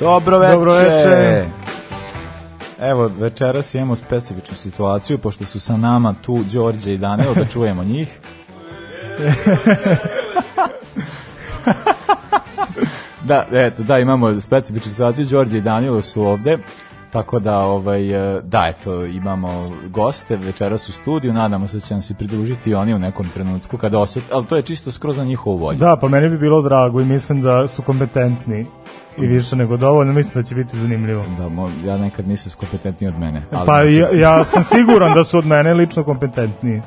Dobro veče. Dobro veče. Evo, večeras imamo specifičnu situaciju, pošto su sa nama tu Đorđe i Danilo, da čujemo njih. da, eto, da, imamo specifičnu situaciju, Đorđe i Danilo su ovde, tako da, ovaj, e, da, eto, imamo goste večeras u studiju, nadamo se da će nam se pridružiti i oni u nekom trenutku kada osjet, ali to je čisto skroz na njihovu volju. Da, pa meni bi bilo drago i mislim da su kompetentni i više nego dovoljno, mislim da će biti zanimljivo. Da, mo- ja nekad nisam kompetentniji od mene. Ali Pa znači- ja, ja sam siguran da su od mene lično kompetentniji.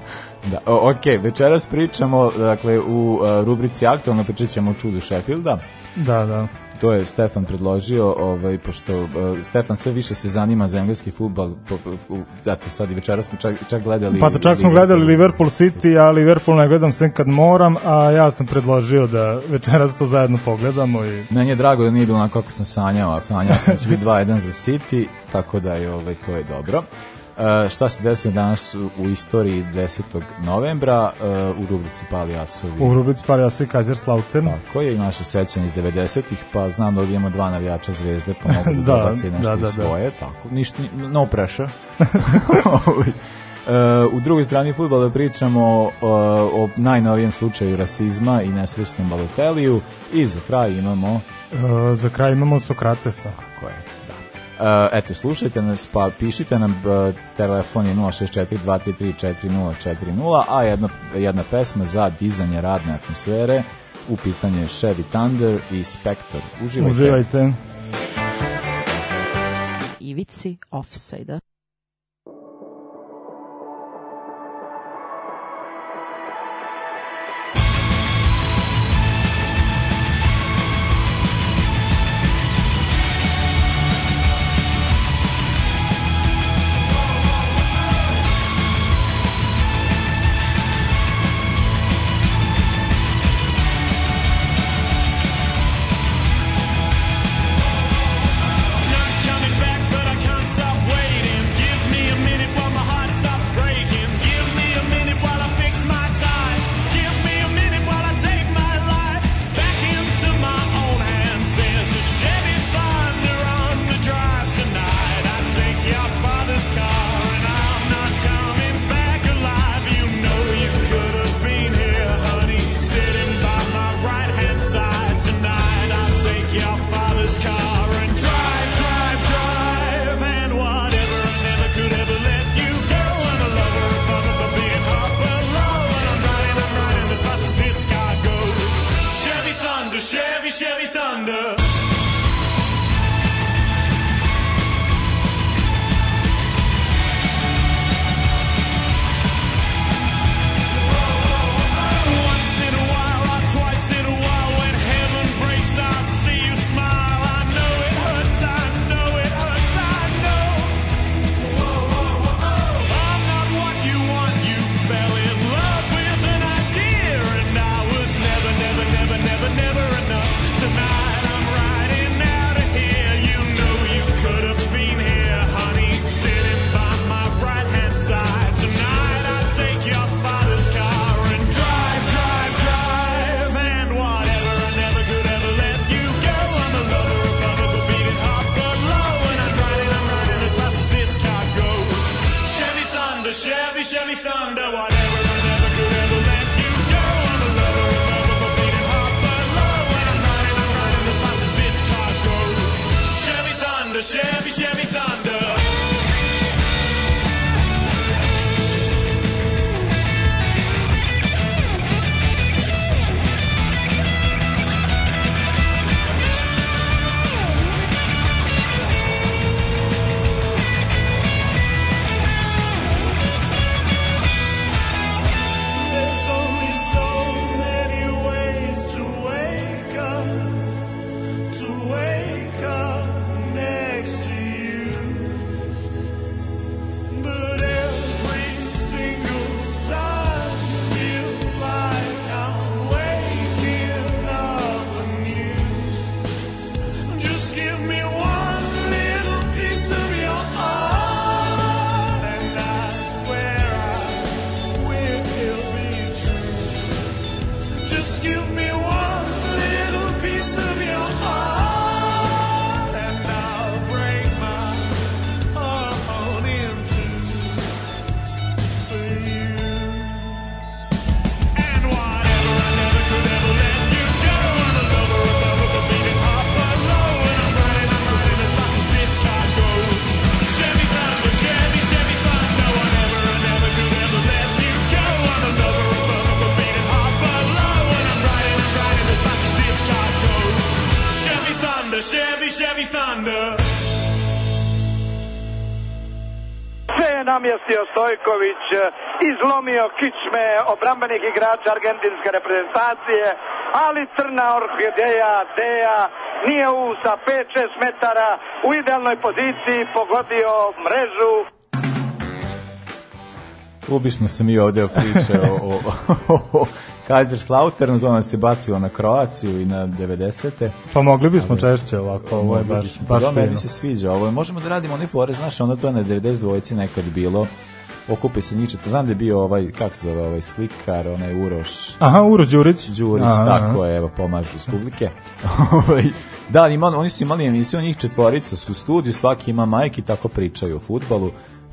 Da, o, ok, večeras pričamo, dakle, u uh, rubrici aktualno pričat ćemo o čudu Sheffielda. Da, da. To je Stefan predložio, ovaj, pošto uh, Stefan sve više se zanima za engleski futbal, po, u, zato sad i večeras smo čak, čak gledali... Pa da čak smo gledali Liverpool City, a Liverpool ne gledam sem kad moram, a ja sam predložio da večeras to zajedno pogledamo i Meni je drago da nije bilo onako kako sam sanjao, a sanjao sam da će biti 2-1 za City, tako da je ovaj, to je dobro. Uh, šta se desilo danas u, istoriji 10. novembra uh, u rubrici Pali Asovi? u rubrici Pali Asovi Kaiserslautern. Tako je i naše sećanje iz 90-ih, pa znam da ovdje imamo dva navijača zvezde, pa mogu da, Da, nešto da, da, da. svoje, tako, ništa, ni- no pressure. E, u drugoj strani futbola pričamo uh, o najnovijem slučaju rasizma i nesrećnom baloteliju i za kraj imamo E, za kraj imamo Sokratesa. ko je. Uh, eto, slušajte nas, pa pišite nam, uh, telefon je 064-233-4040, a jedna, jedna pesma za dizanje radne atmosfere, u pitanju je Chevy Thunder i Spectre. Uživajte. Uživajte. Ivici offside-a. Namjestio Stojković, e, izlomio kičme obrambenih igrača argentinske reprezentacije, ali crna orhideja, Deja, nije u sa 5-6 metara u idealnoj poziciji pogodio mrežu. Ubismo se mi ovde priče o, o, o, o Kaiserslauternu, to nas se bacilo na Kroaciju i na 90. Pa mogli bismo češće ovako, ovo je baš, bismo. baš Pa da, meni fino. se sviđa ovo. Možemo da radimo one fore, znaš, onda to je na 92 nekad bilo. Okupi se njih, znam da je bio ovaj, kako se zove, ovaj slikar, onaj Uroš, Aha, Uroš Đurić. Đurić, Aha, tako je, evo, pomažu iz publike. Ovaj, da, ima, oni su imali emisiju, njih četvorica su u studiju, svaki ima majki, tako pričaju o futbalu,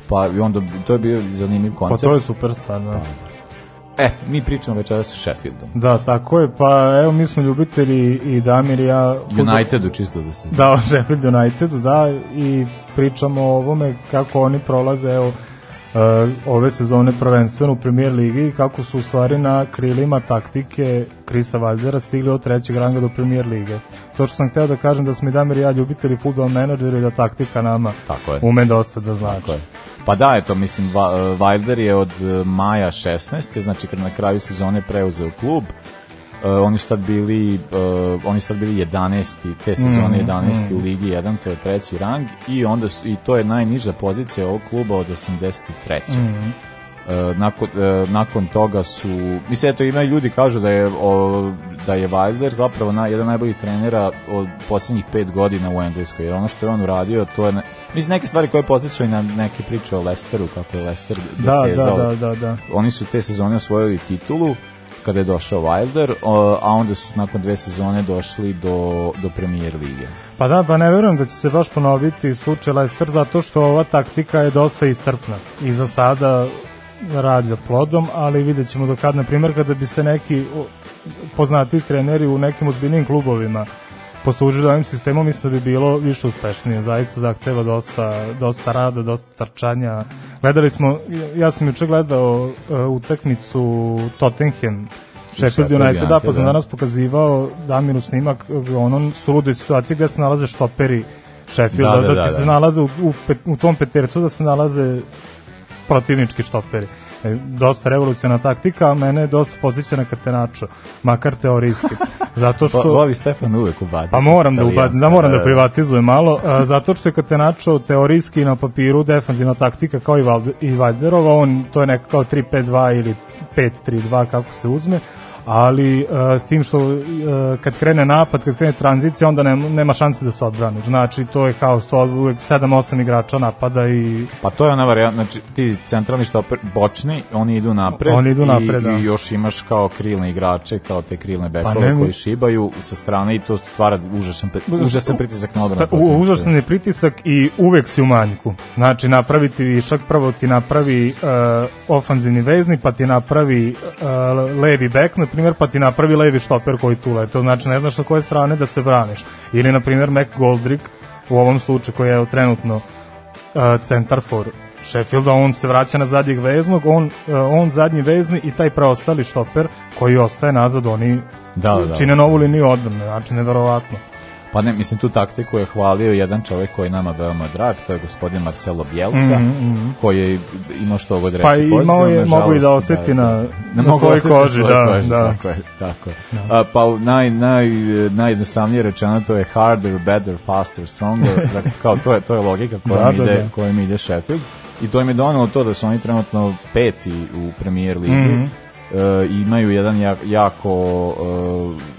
pa i onda, to je bio zanimljiv Pa koncept. to je super stvarno. Eto, mi pričamo večeras o Sheffieldom. Da, tako je, pa evo mi smo ljubitelji i Damir i ja fudbal- Unitedu, čisto da se zna. Da, o Sheffield Unitedu, da, i pričamo o ovome kako oni prolaze, evo, uh, ove sezone prvenstveno u premier ligi i kako su u stvari na krilima taktike Krisa Valdera stigli od trećeg ranga do premier lige. To što sam hteo da kažem da smo i Damir i ja ljubitelji futbol menadžeri da taktika nama Tako je. ume dosta da znači. Tako je. Pa da, eto, mislim, Wilder je od uh, maja 16. Znači, kad na kraju sezone preuzeo klub, Uh, oni su tad bili uh, oni su tad bili 11. te sezone 11. u ligi 1 to je treći rang i onda su, i to je najniža pozicija ovog kluba od 83. Uh, nakon, uh, nakon toga su mislim eto imaju ljudi kažu da je o, da je Wilder zapravo na, jedan najbolji trenera od posljednjih pet godina u Engleskoj jer ono što je on uradio to je mislim neke stvari koje podsjećaju na neke priče o Lesteru kako je Lester Da, da, dosezao da, da, da. oni su te sezone osvojili titulu kada je došao Wilder, a onda su nakon dve sezone došli do, do premier lige. Pa da, pa ne verujem da će se baš ponoviti slučaj Leicester zato što ova taktika je dosta iscrpna i za sada rađa plodom, ali vidjet ćemo do kad, na primjer, kada bi se neki poznati treneri u nekim ozbiljnim klubovima poslužili ovim sistemom, mislim da bi bilo više uspešnije. Zaista zahteva dosta, dosta rada, dosta trčanja. Gledali smo, ja sam juče gledao uh, utakmicu Tottenham Sheffield United, da, pa sam da. danas pokazivao Damiru snimak ono sulude situacije gde se nalaze štoperi Sheffielda, Da, da, da, ti da, se da. nalaze u, u, pet, u tom petercu da se nalaze protivnički štoperi. E, dosta revoluciona taktika, a mene je dosta podsjeća na Catenaccio, makar teorijski. Zato što... Voli Stefan uvek ubaciti. Pa moram da ubacim, da moram da privatizujem malo, a, zato što je Catenaccio teorijski na papiru defanzivna taktika kao i, Valde, i Valderova, on to je neka kao 3-5-2 ili 5-3-2 kako se uzme, ali a, s tim što a, kad krene napad, kad krene tranzicija, onda nema, nema šanse da se odbraniš. Znači, to je haos, to uvek 7-8 igrača napada i Pa to je ona varijanta, znači ti centralni štoper, bočni, oni idu napred, Oni idu napred, i, da. i još imaš kao krilne igrače, kao te krilne bekove Pa ne, koji šibaju sa strane i to stvara užasan, užasan pritisak na odbranu. Užasan je pritisak i uvek si u manjku. Znači, napraviti višak, prvo ti napravi uh, ofanzivni veznik, pa ti napravi uh, levi bek, primjer, pa ti napravi levi štoper koji tu lete. To znači, ne znaš na koje strane da se braniš. Ili, na primjer, Mac Goldrick, u ovom slučaju koji je trenutno uh, centar for Sheffielda, on se vraća na zadnjeg veznog, on, uh, on zadnji vezni i taj preostali štoper koji ostaje nazad, oni Da, da, da. čine novu liniju odbrane, znači neverovatno. Pa ne, mislim, tu taktiku je hvalio jedan čovjek koji je nama veoma drag, to je gospodin Marcelo Bjelca, koji je imao što god reći Pa pozitivno, imao je- nažalost, mogu i da osjeti na- na mogu svojoj na koži, da, koži, da. Tako je, tako je. A, pa naj, naj, najjednostavnije rečeno to je harder, better, faster, stronger, dakle, kao to je, to je logika kojom, Da, da, ide, da. kojom ide Sheffield. I to im je donalo to da su oni trenutno peti u premier ligi. Mhm. E, imaju jedan jak, jako e,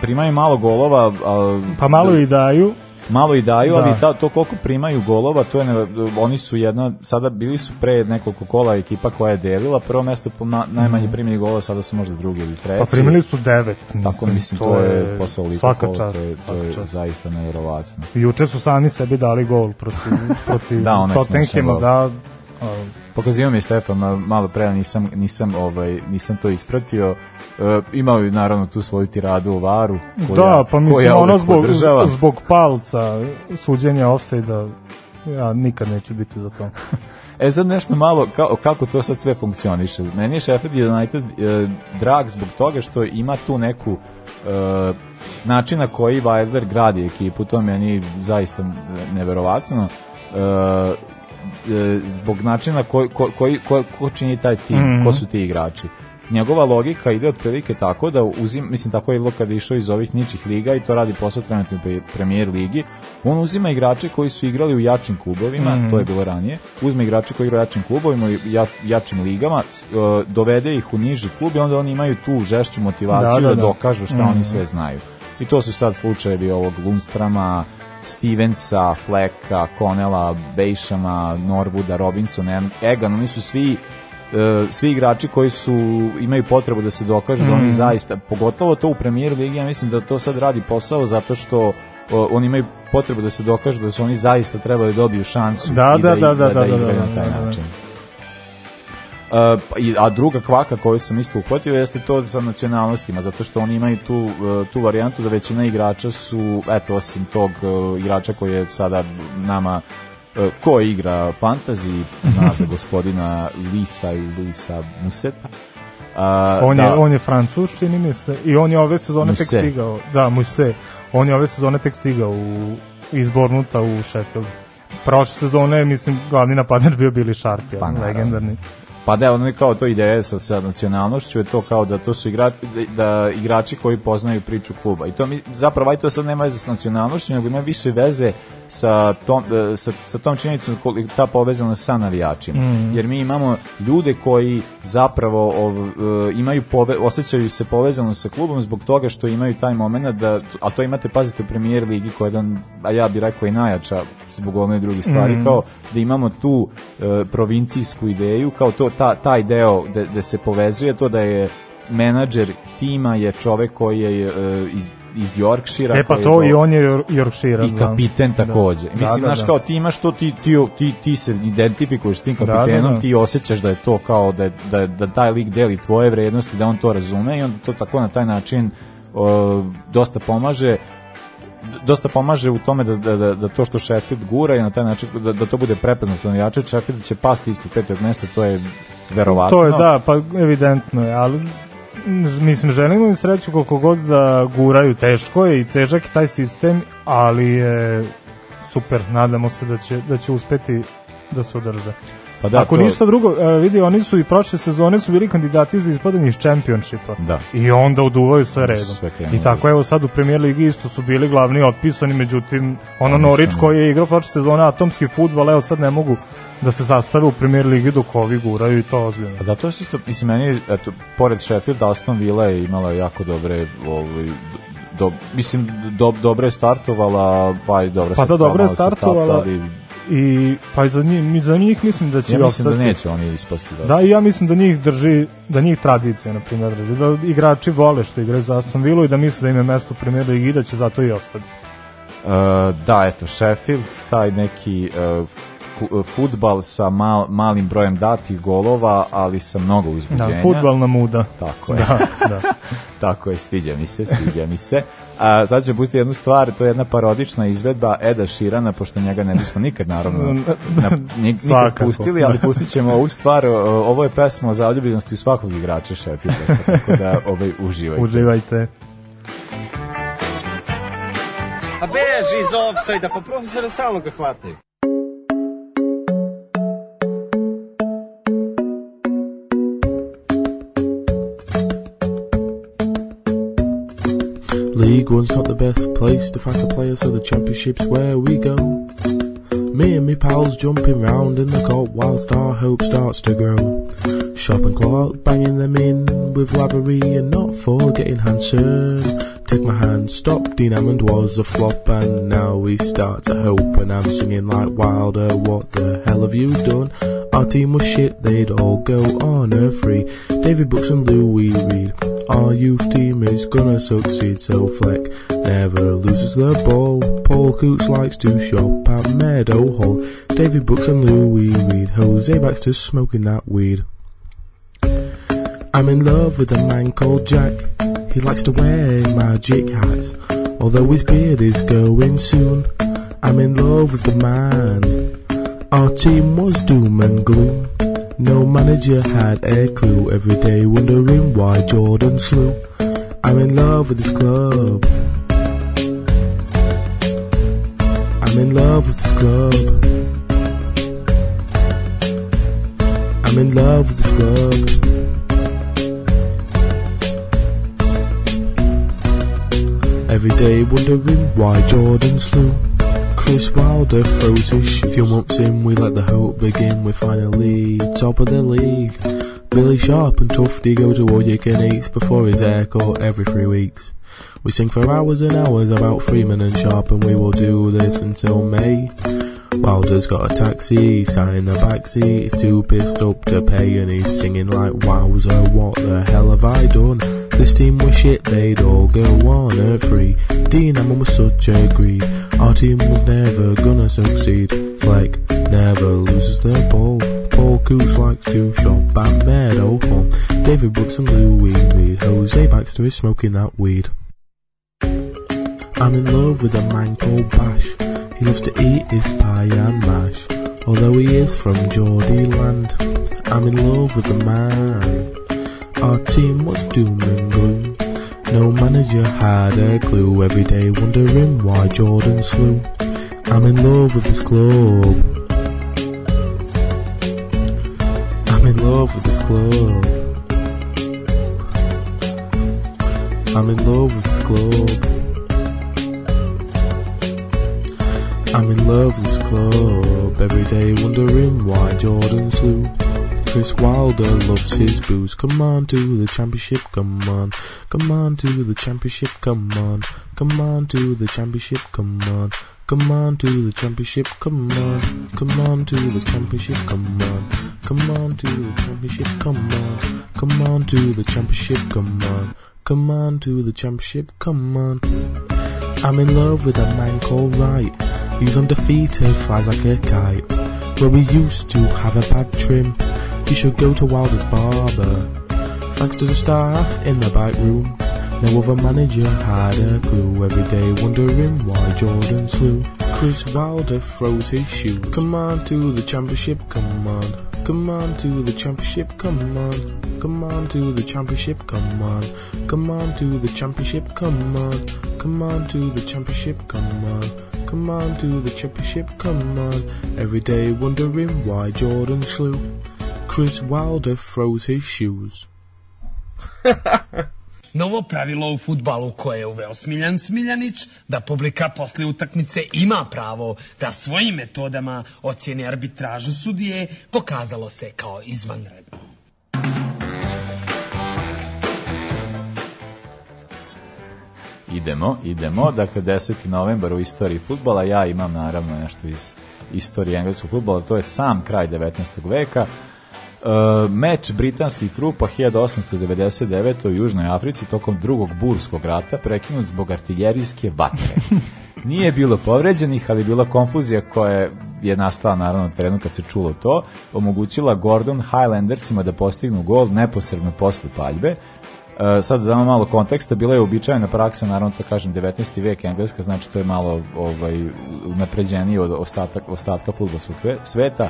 primaju malo golova a, Pa malo i daju, malo i daju, Da. ali ta, to koliko primaju golova, to je ne, oni su jedna, sada bili su pre nekoliko kola ekipa koja je delila, prvo mesto po na, najmanje primljenih golova, sada su možda drugi ili treći. Mhm. pa primili su devet. Mislim, Tako mislim, to, je posao svaka kola, čast, to je, to je čast. zaista nevjerovatno. Juče su sami sebi dali gol protiv, protiv Da, Tottenhama, gol. da, Pokazivao mi je Stefan ma- malo pre, nisam, nisam, ovaj, nisam to ispratio. E, imao je naravno tu svoju tiradu o varu. Koja, da, pa mislim koja ono zbog, podržava. zbog palca suđenja offside ja nikad neću biti za to. E sad nešto malo, kao, kako to sad sve funkcioniše. Meni je Sheffield United e, drag zbog toga što ima tu neku uh, način na koji Wilder gradi ekipu, to meni zaista neverovatno. E, zbog načina koji, ko, ko, ko čini taj tim, Mhm. ko su ti igrači. Njegova logika ide otprilike tako da uzim, mislim tako je je išao iz ovih ničih liga i to radi posao trenutno u pre- premier ligi. On uzima igrače koji su igrali u jačim klubovima, Mhm. to je bilo ranije. Uzme igrače koji igraju u jačim klubovima i ja, jačim ligama, e, dovede ih u niži klub i onda oni imaju tu žešću motivaciju Da, da, da, da. dokažu šta Mhm. oni sve znaju. I to su sad slučajevi ovog Lundstrama, Stevensa, Flecka, Conela, Bejšama, Norwooda, Robinsona, Egan, oni su svi e, svi igrači koji su imaju potrebu da se dokažu da oni zaista, pogotovo to u premier ligi, ja mislim da to sad radi posao zato što o, oni imaju potrebu da se dokažu da su oni zaista trebali da dobiju šansu Da, i da, da, da, i- da, da, da, da, igraju da, na taj da, da. način. Uh, pa i- a druga kvaka koju sam isto uhvatio jeste to sa nacionalnostima, zato što oni imaju tu, uh, tu varijantu da većina igrača su, eto, osim tog uh, igrača koji je sada nama uh, ko igra fantasy, zna za gospodina Lisa i Luisa Museta. Uh, On, da, je, on je francus, čini mi se, i on je ove sezone tek Muse. stigao. Da, Muse. On je ove sezone tek stigao u, iz Bornuta u Sheffield. Prošle sezone, mislim, glavni napadač bio Billy Sharp, Pa, naravno. legendarni. Pa da, ono je kao to ideja sa, sa nacionalnošću je to kao da to su igrači, da, da igrači koji poznaju priču kluba. I to mi, zapravo, aj to sad nema veze sa nacionalnošću, nego ima više veze sa tom, e, sa, sa tom činjenicom koliko ta povezanost sa navijačima. Jer mi imamo ljude koji zapravo ov, e, imaju pove, osjećaju se povezano sa klubom zbog toga što imaju taj moment da, a to imate, pazite, u premier ligi koja je jedan, a ja bih rekao i najjača zbog one druge stvari, kao da imamo tu e, provincijsku ideju, kao to ta, taj deo gde se povezuje to da je menadžer tima je čovek koji je e, iz, iz Yorkshira. E pa to i on je Yor- Yorkshire. i kapiten takođe. Da, Mislim, da, znaš, da. kao ti imaš to, ti, ti, ti, ti se identifikuješ s tim Da, da, kapitenom, da. ti osjećaš da je to kao, da, da, da taj lik deli tvoje vrednosti, da on to razume i onda to tako na taj način o, dosta pomaže dosta pomaže u tome da, da, da, da to što Sheffield gura i na taj način da, da to bude prepoznato na jače, Sheffield će pasti ispod petog mesta, to je verovatno. To je, da, pa evidentno je, ali mislim, želimo im sreću koliko god da guraju, teško je i težak je taj sistem, ali je super, nadamo se da će, da će uspeti da se održe. Pa da, Ako to- ništa drugo, e, vidi, oni su i prošle sezone su bili kandidati za ispadanje iz čempionšipa. Da. I onda uduvaju sve redom. sve. I tako evo sad u premier ligi isto su bili glavni otpisani, međutim ono Oni Norić koji je igrao prošle sezone atomski futbol, evo sad ne mogu da se sastave u premier ligi dok ovi guraju i to ozbiljno. Pa da, to je isto, mislim, meni, eto, pored Sheffielda, Aston Villa je imala jako dobre, ovaj, do, mislim, do, dobro je startovala, pa i dobro Pa da, dobro je startovala. I pa za njih, mi za njih mislim da će Ja mislim da ostati. neće oni ispasti. Da. Da, i ja mislim da njih drži, da njih tradicija, na primjer, drži, da igrači vole što igraju za Aston Villa i da misle da im je mesto u premier ligi da će zato i ostati. Uh, da, eto, Sheffield, taj neki uh, futbal sa mal, malim brojem datih golova, ali sa mnogo Da, uzbuđenja. futbalna muda. Tako je. Da, da. Tako je, sviđa mi se, sviđa mi se. A, sad ću pustiti jednu stvar, to je jedna parodična izvedba Eda Širana, pošto njega ne bismo nikad, naravno, na, nik, nikad Svakako. pustili, ali pustit ćemo ovu stvar. Ovo je pesma o zaljubljenosti svakog igrača Sheffielda, tako da ovaj, uživajte. Uživajte. A beži iz offside-a, pa profesora stalno ga hvataju. League not the best place to find a player, so the Championship's where we go. Me and me pals jumping round in the court whilst our hope starts to grow. Shop and Clark banging them in with Lavery and not forgetting Hanson. Take my hand, stop, Dean Hammond was a flop and now we start to hope and I'm singing like Wilder, what the hell have you done? Our team was shit, they'd all go on a free. David Brooks and Louis Reed. Our youth team is gonna succeed, so Fleck never loses the ball. Paul Coots likes to shop at Meadow Hall. David Brooks and Louis Reed. Jose Baxter smoking that weed. I'm in love with a man called Jack. He likes to wear magic hats, although his beard is going soon. I'm in love with the man. Our team was doom and gloom. No manager had a clue. Every day wondering why Jordan slew. I'm in love with this club. I'm in love with this club. I'm in love with this club. Every day wondering why Jordan slew. Chris Wilder throws his few months in. We let the hope begin. We're finally top of the league. Billy Sharp and Tufty go to all you eats before his haircut every three weeks. We sing for hours and hours about Freeman and Sharp, and we will do this until May. Wilder's got a taxi, sat in the backseat, he's too pissed up to pay, and he's singing like, Wowzer, what the hell have I done? This team was shit, they'd all go on at free. Dean Hammond was such a greed, our team was never gonna succeed. Fleck never loses the ball. Paul Coos likes to shop at Meadow Home. David Brooks and Louis Reed. Jose Baxter is smoking that weed. I'm in love with a man called Bash. He loves to eat his pie and mash. Although he is from Geordie land, I'm in love with the man. Our team was doom and gloom. No manager had a clue. Every day wondering why Jordan slew. I'm in love with this club. I'm in love with this club. I'm in love with this club. I'm in love with this club. Every day wondering why Jordan slew. Chris Wilder loves his booze. Come on to the championship, come on. Come on to the championship, come on. Come on to the championship, come on. Come on to the championship, come on. Come on to the championship, come on. Come on to the championship, come on. Come on to the championship, come on. Come on to the championship, come on. I'm in love with a man called Wright. He's undefeated, flies like a kite. Where we used to have a bad trim, he should go to Wilder's barber. Thanks to the staff in the back room, no other manager had a clue. Every day wondering why Jordan slew. Chris Wilder throws his shoe. Come on to the championship, come on. Come on to the championship, come on. Come on to the championship, come on. Come on to the championship, come on. Come on to the championship, come on. Come on to the championship, come on. Every day wondering why Jordan slew. Chris Wilder throws his shoes. Novo pravilo u futbalu koje je uveo Smiljan Smiljanić, da publika posle utakmice ima pravo da svojim metodama ocjeni arbitražu sudije, pokazalo se kao izvanredno. Idemo, idemo. Dakle, 10. novembar u istoriji futbala. Ja imam naravno nešto iz istorije engleskog futbola. To je sam kraj 19. veka. Uh, meč britanskih trupa 1899. u Južnoj Africi tokom drugog burskog rata prekinut zbog artiljerijske vatre. Nije bilo povređenih, ali bila konfuzija koja je nastala naravno na terenu kad se čulo to, omogućila Gordon Highlandersima da postignu gol neposredno posle paljbe. Uh, sad da damo malo konteksta, bila je uobičajena praksa, naravno to kažem 19. vek engleska, znači to je malo ovaj napređenije od ostatak, ostatka fudbalskog sveta.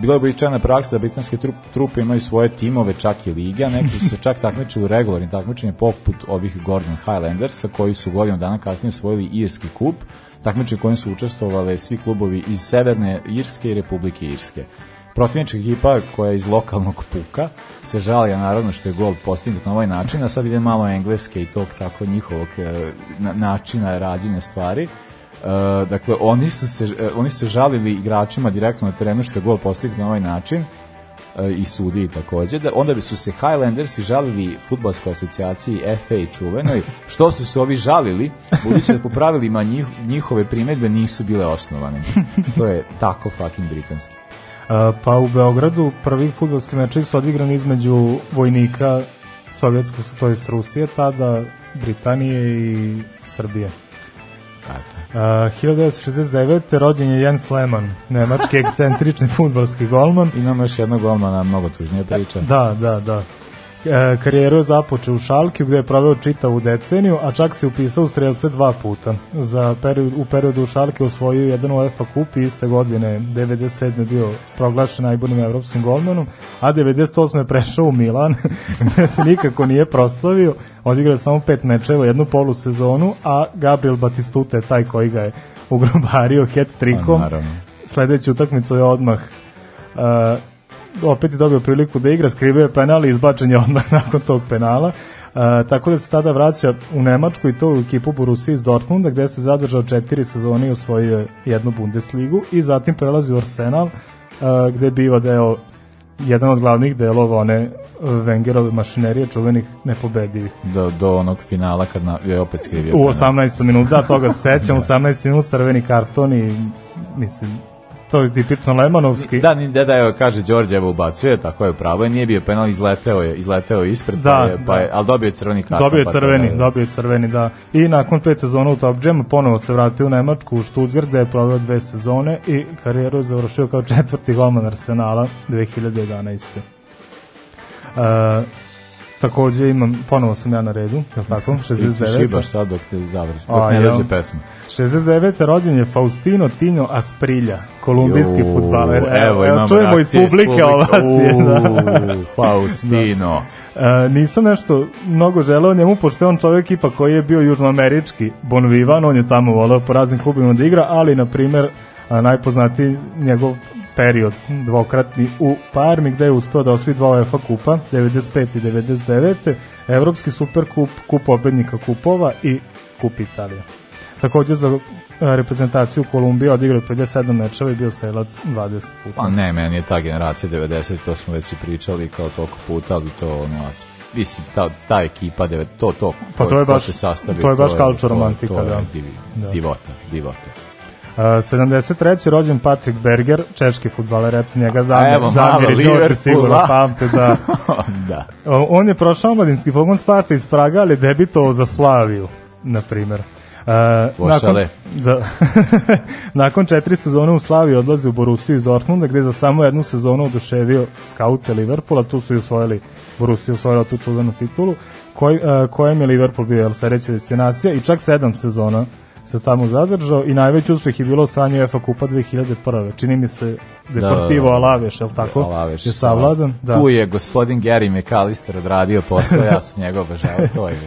Bila je uobičajena praksa da britanske trup, trupe imaju svoje timove, čak i liga, neki su se čak takmičili u regularnim takmičenjima poput ovih Gordon Highlandersa koji su godinu dana kasnije osvojili Irski kup, takmičenje kojim su učestvovali svi klubovi iz Severne Irske i Republike Irske. Protivnička ekipa koja je iz lokalnog puka se žalija naravno što je gol postignut na ovaj način, a sad ide malo engleske i tog tako njihovog e, na, načina rađenja stvari. Uh, dakle, oni su, se, uh, oni su žalili igračima direktno na terenu što je gol postignut na ovaj način uh, i sudi takođe. Da, onda bi su se Highlandersi žalili futbolskoj asocijaciji FA čuvenoj, što su se ovi žalili, budući da po pravilima njih, njihove primetbe nisu bile osnovane. To je tako fucking britanski. Pa u Beogradu prvi futbolski meč su odigrani između vojnika sovjetskog, to jest Rusije, tada Britanije i Srbije. Uh, 1969. rođen je Jens Lehmann, nemački ekscentrični futbalski golman. Imamo još jednog golmana, mnogo tužnije priča. Da, da, da. E, karijeru je započeo u Šalki gde je proveo čitavu deceniju, a čak se upisao u strelce dva puta. Za period, u periodu u Šalke osvojio jedan UEFA kup i iste godine 97. bio proglašen najboljim evropskim golmanom, a 98. je prešao u Milan gde se nikako nije proslavio, odigrao samo pet mečeva, jednu polusezonu, a Gabriel Batistuta je taj koji ga je ugrobario hat-trikom. Pa. Sledeću utakmicu je odmah uh, opet je dobio priliku da igra, skrivio je penal i izbačen je odmah nakon tog penala. Uh, tako da se tada vraća u Nemačku i to u ekipu Borussia iz Dortmunda gde se zadržao četiri sezone i osvojio je jednu Bundesligu i zatim prelazi u Arsenal uh, gde biva deo jedan od glavnih delova one Wengerove mašinerije čuvenih nepobedivih. Do, do onog finala kad na, je opet skrivio. U penal. 18. minut, da, toga se sećam, 18. minut crveni karton i mislim, to je tipično Lemanovski. Da, ni deda evo kaže Đorđe evo ubacuje, tako je pravo, nije bio penal, izleteo je, izleteo je ispred, Da, pa je, pa da. je, ali dobio je crveni karton. Dobio je pa crveni, to- dobio je crveni, da. I nakon pet sezona u Top Gem ponovo se vratio u Nemačku, u Stuttgart, gde je proveo dve sezone i karijeru je završio kao četvrti golman Arsenala 2011. Uh, takođe imam, ponovo sam ja na redu, je li tako? Ti 69. šibaš sad dok te završi, A, dok ne jel? dođe pesma. 69. rođen je Faustino Tinho Asprilja, kolumbijski Ju, futbaler. Evo, imamo čujemo iz publike ovacije. Da. Faustino. E, nisam nešto mnogo želeo njemu, pošto je on čovjek ipak koji je bio južnoamerički bon vivant, on je tamo voleo po raznim klubima da igra, ali, na primer, a, najpoznatiji njegov period dvokratni u Parmi gde je uspeo da osvoji dva UEFA kupa 95 i 99 Evropski superkup, kup pobednika kupova i kup Italije takođe za a, reprezentaciju Kolumbije odigrao je 57 mečeva i bio selac 20 puta Pa ne, meni je ta generacija 90, to smo već i pričali kao toliko puta, ali to ono, mislim, ta, ta ekipa, devet, to, to, Pa to je baš- se sastavi, to je baš to- romantika, to je da. divi, Da. divota, divota. Uh, 73. rođen Patrick Berger, češki futbaler, eto njega evo, malo Damir i Đorđe sigurno pamte da da. On je prošao omladinski pogon Sparta iz Praga, ali debitovao za Slaviju, na primer. Uh, nakon, da, nakon četiri sezone u Slaviji odlazi u Borussiju iz Dortmunda, gde je za samo jednu sezonu oduševio skaute Liverpoola, tu su i osvojili, Borussia je osvojila tu čuvenu titulu, koj, uh, kojem je Liverpool bio jel, destinacija i čak sedam sezona se tamo zadržao i najveći uspeh je bilo osvajanje UEFA kupa 2001. Čini mi se Deportivo da, da. Alaveš, je li tako? Alaveš je savladan. Da. Tu je gospodin Gary McAllister odradio posao, ja sam njega obožavao, to je.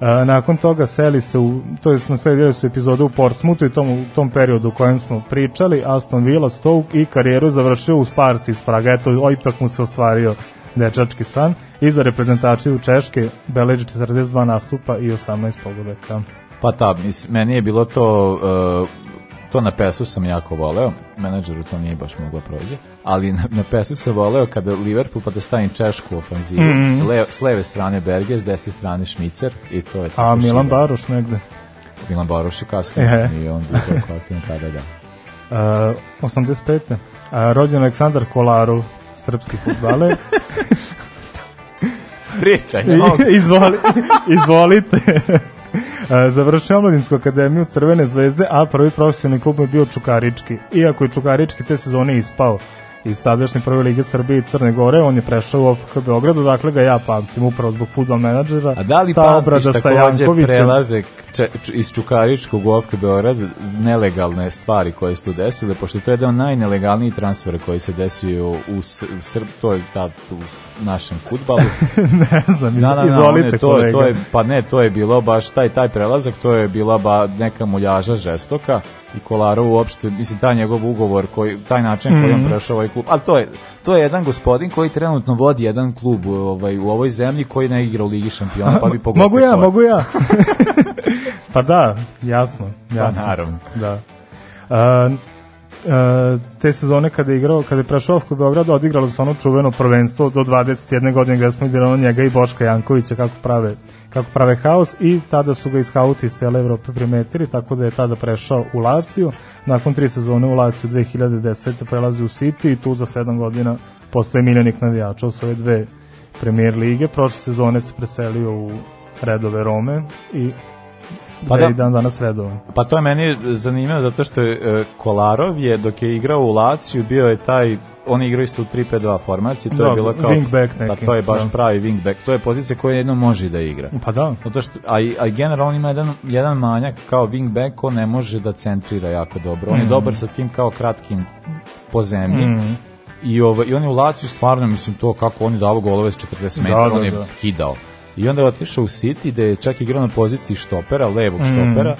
A, nakon toga seli se u, to je nasledili su epizode u Portsmouthu i tom, u tom periodu u kojem smo pričali, Aston Villa, Stoke i karijeru je završio u Sparti iz Praga, eto, ipak mu se ostvario dečački san i za reprezentaciju Češke beleži 42 nastupa i 18 pogodaka. Pa ta, mis, meni je bilo to, uh, to na pesu sam jako voleo, menadžeru to nije baš moglo prođe, ali na, na pesu sam voleo kada Liverpool pa da stavim češku ofanzivu, mm. Le, s leve strane Berge, s desne strane Šmicer i to je tako A Milan šiba. Baroš negde. Milan Baroš je kasnije i on bio tako aktivan tada, da. Uh, 85. Uh, rođen Aleksandar Kolarov, srpski futbaler. Pričaj, Izvoli, izvolite. Završio omladinsku akademiju Crvene zvezde, a prvi profesionalni klub je bio Čukarički. Iako je Čukarički te sezone ispao iz tadašnje prve lige Srbije i Crne Gore, on je prešao u OFK Beogradu, dakle ga ja pamtim upravo zbog futbol menadžera. A da li Ta pamtiš takođe prelaze če, č, iz Čukaričkog u OFK Beograd nelegalne stvari koje su tu desile, pošto to je jedan od najnelegalnijih transfera koji se desio u, u Srb, to je ta, u našem futbalu. ne znam, Da, da, izvolite to, kolega. to je, pa ne, to je bilo baš taj taj prelazak, to je bila ba neka muljaža žestoka i Kolarov uopšte, mislim, taj njegov ugovor, koji, taj način koji Mhm. on prešao ovaj klub, ali to je, to je jedan gospodin koji trenutno vodi jedan klub ovaj, u ovoj zemlji koji ne igra u Ligi šampiona, pa bi pogodio. Mogu ja, mogu ja. pa da, jasno. jasno. Pa naravno. Da. A, te sezone kada je igrao, kada je prešao u Beograd, odigralo se ono čuveno prvenstvo do 21. godine gde smo igrali njega i Boška Jankovića kako prave, kako prave haos i tada su ga i skauti iz cele Evrope primetili, tako da je tada prešao u Laciju. Nakon tri sezone u Laciju 2010. prelazi u City i tu za 7 godina postaje miljenik navijača u svoje dve premier lige. Prošle sezone se preselio u redove Rome i Pa da. da i dan danas redovan. Pa to je meni zanimljivo zato što je e, Kolarov je dok je igrao u Laciju bio je taj on je igrao isto u 3-5-2 formaciji, to Da, je bilo kao wingback Pa neki, to je baš da. pravi wingback. To je pozicija koju jedno može da igra. Pa da. Zato što, a, a generalno ima jedan, jedan manjak kao wingback, on ne može da centrira jako dobro. Mm. On je dobar sa tim kao kratkim po zemlji. I, ovaj, I on je u Laciju stvarno, mislim, to kako on je davo golove s 40 metara, da, on je da. kidao. I onda je otišao u City, gde je čak igrao na poziciji štopera, levog Mm. štopera,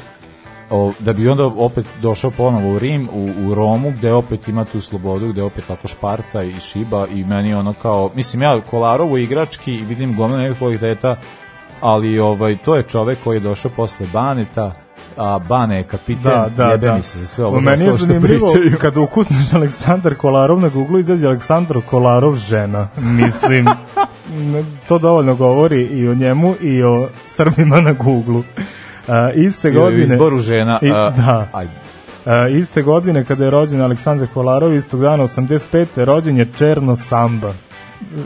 o, da bi onda opet došao ponovo u Rim, u, u Romu, gde opet ima tu slobodu, gde opet tako Šparta i Šiba i meni ono kao, mislim ja Kolarovu igrački i vidim gomilu nekih kvaliteta, ali ovaj to je čovek koji je došao posle Baneta, a Bane je kapiten, Da, da, jebe da. mi se za sve ovo meni je zanimljivo, pričaju. kada ukucneš Aleksandar Kolarov na Google, izađe Aleksandar Kolarov žena. Mislim, to dovoljno govori i o njemu i o Srbima na Google. A, iste I godine... izboru žena, I, a, da. ajde. A, iste godine kada je rođen Aleksandar Kolarov, istog dana 85. rođen je Černo Samba.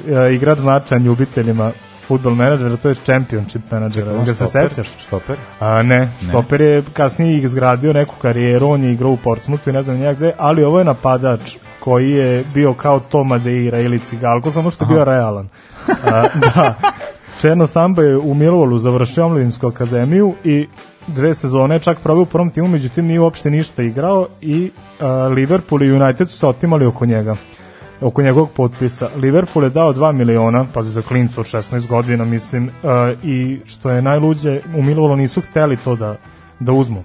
E, igrač značajan ljubiteljima futbol menadžera, to je championship menadžera. On Ga se sećaš? Štoper? A ne, Stoper je kasnije izgradio neku karijeru, on je igrao u Portsmouthu i ne znam nijak gde, ali ovo je napadač koji je bio kao to Madeira ili Cigalko, samo što je bio realan. A, da, Černo Samba je u Millwallu završio omladinsku akademiju i dve sezone čak probao u prvom timu, međutim nije uopšte ništa igrao i a, Liverpool i United su se otimali oko njega oko njegovog potpisa. Liverpool je dao 2 miliona, pazi za klincu od 16 godina, mislim, uh, i što je najluđe, u Millwallu nisu hteli to da, da uzmu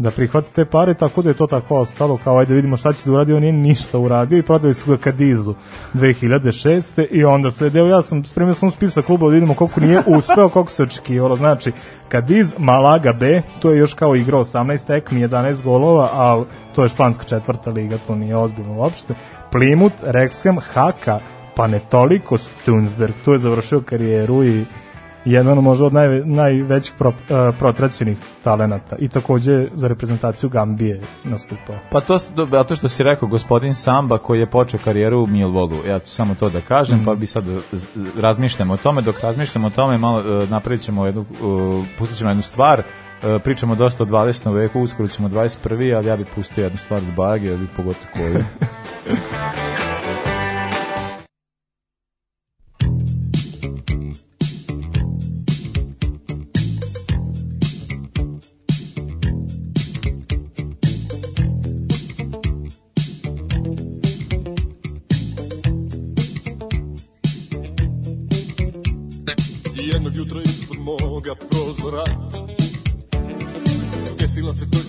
da prihvate te pare, tako da je to tako ostalo, kao ajde vidimo šta će da uradi, on nije ništa uradio i prodali su ga Kadizu 2006. i onda sve deo, ja sam spremio sam spisak kluba da vidimo koliko nije uspeo, koliko se očekivalo, znači Kadiz, Malaga B, to je još kao igrao 18 tekmi, 11 golova, ali to je španska četvrta liga, to nije ozbiljno uopšte, Plymouth, Wrexham, Haka, pa ne toliko Stunsberg, tu je završio karijeru i jedan možda od najve, najvećih pro, uh, protraćenih talenata. I takođe za reprezentaciju Gambije nastupao. Pa to, do- zato što si rekao gospodin Samba koji je počeo karijeru u Millwallu, ja ću samo to da kažem, Mhm. pa bi sad z- razmišljamo o tome, dok razmišljamo o tome, malo e, napravit ćemo jednu, uh, pustit ćemo jednu stvar, E, pričamo dosta o 20. veku, uskoro ćemo 21. ali ja bih pustio jednu stvar od Bage, ja bih pogotovo koju.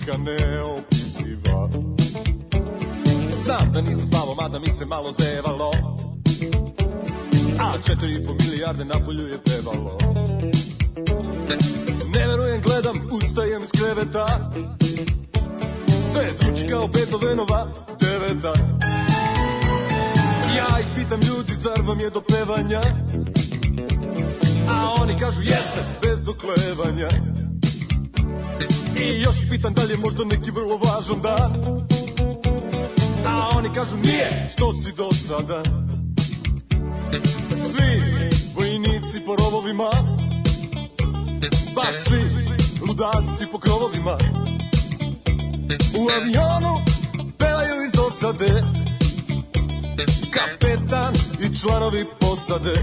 Frka neopisiva Znam da nisam spavao, mada mi se malo zevalo. A četiri i po milijarde na polju je pevalo. Ne verujem, gledam, ustajem iz kreveta. Sve zvuči kao Beethovenova deveta. Ja ih pitam ljudi, zar vam je do pevanja? A oni kažu jeste, bez oklevanja I još pitan da li je možda neki vrlo važan dan? A oni kažu nije, što si do sada? Svi vojnici po rovovima. Baš svi ludaci po krovovima. U avionu pevaju iz dosade. Kapetan i članovi posade.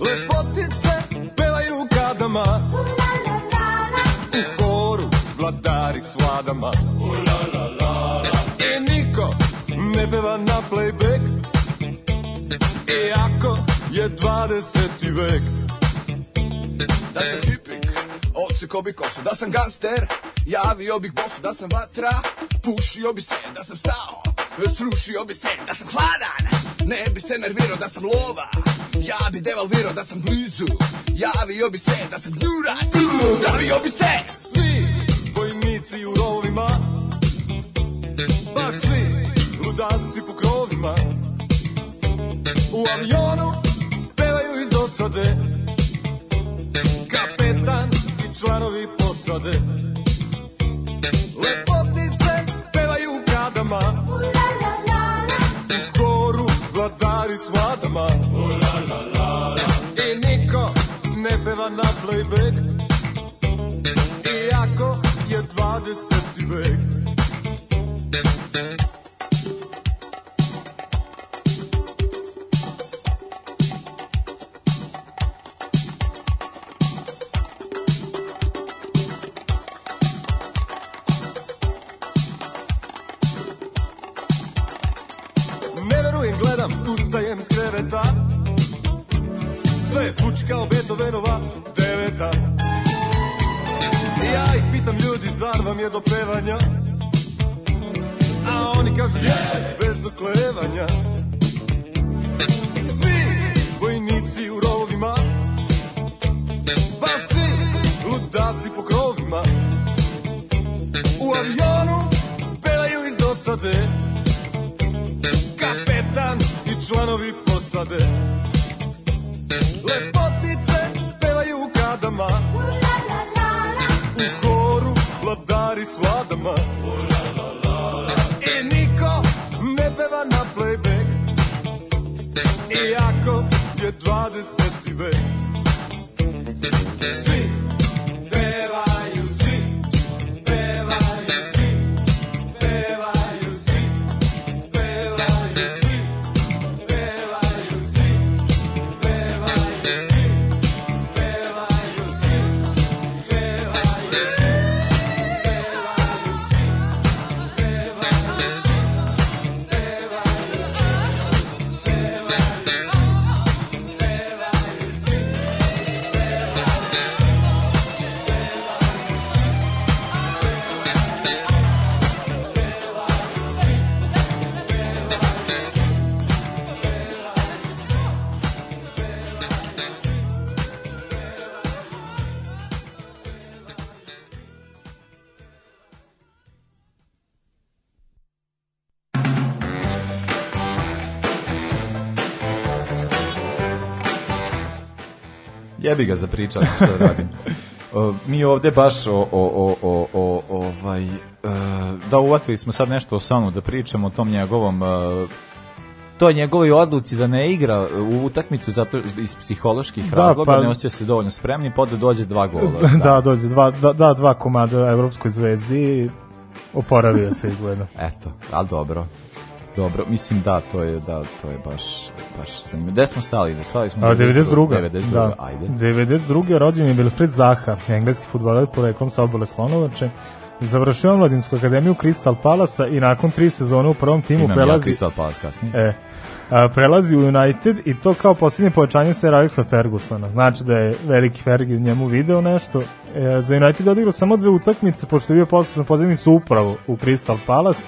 Lepotice pevaju u kadama U horu vladari s vladama. I niko ne peva na playback. Iako je 20. vek. Da sam hipik, odsekao bi kosu Da sam gangster, javio bih bosu Da sam vatra, pušio bi se Da sam stao, srušio bi se Da sam hladan, ne bi se nervirao Da sam lova, ja bi devalvirao Da sam blizu, javio bi se Da sam gnjurac, davio bi se Svi vojnici u rovima. Baš svi ludaci po krovima. U avionu pevaju iz dosade. Kapetan i članovi posade. Lepotice pevaju u kadama U horu vladari s vladama de, de. Jebi ga za pričali što da radim. O, mi ovde baš o, o, o, o, o ovaj, e, da uvatili smo sad nešto o Sanu da pričamo o tom njegovom e, toj njegovoj odluci da ne igra u utakmicu zato iz psiholoških Da, razloga, pa- ne osjeća se dovoljno spremni, pa da dođe dva gola. da, dođe dva, da, da, dva komada Evropskoj zvezdi oporavio se izgleda. Eto, ali dobro. Dobro, mislim da, to je da, to je baš baš zanimljivo. Gde smo stali? Da stali smo A 92. 92. Da. Ajde. 92. rođen je Wilfried Zaha, engleski fudbaler poreklom sa obale Slonovače. Završio je Mladinsku akademiju Crystal Palasa i nakon tri sezone u prvom timu Imam ja prelazi Crystal Palace kasnije. E, a, prelazi u United i to kao posljednje povećanje Sir Alexa Fergusona. Znači da je veliki Fergie njemu video nešto. E, za United je odigrao samo dve utakmice, pošto je bio posle na pozivnicu upravo u Crystal Palace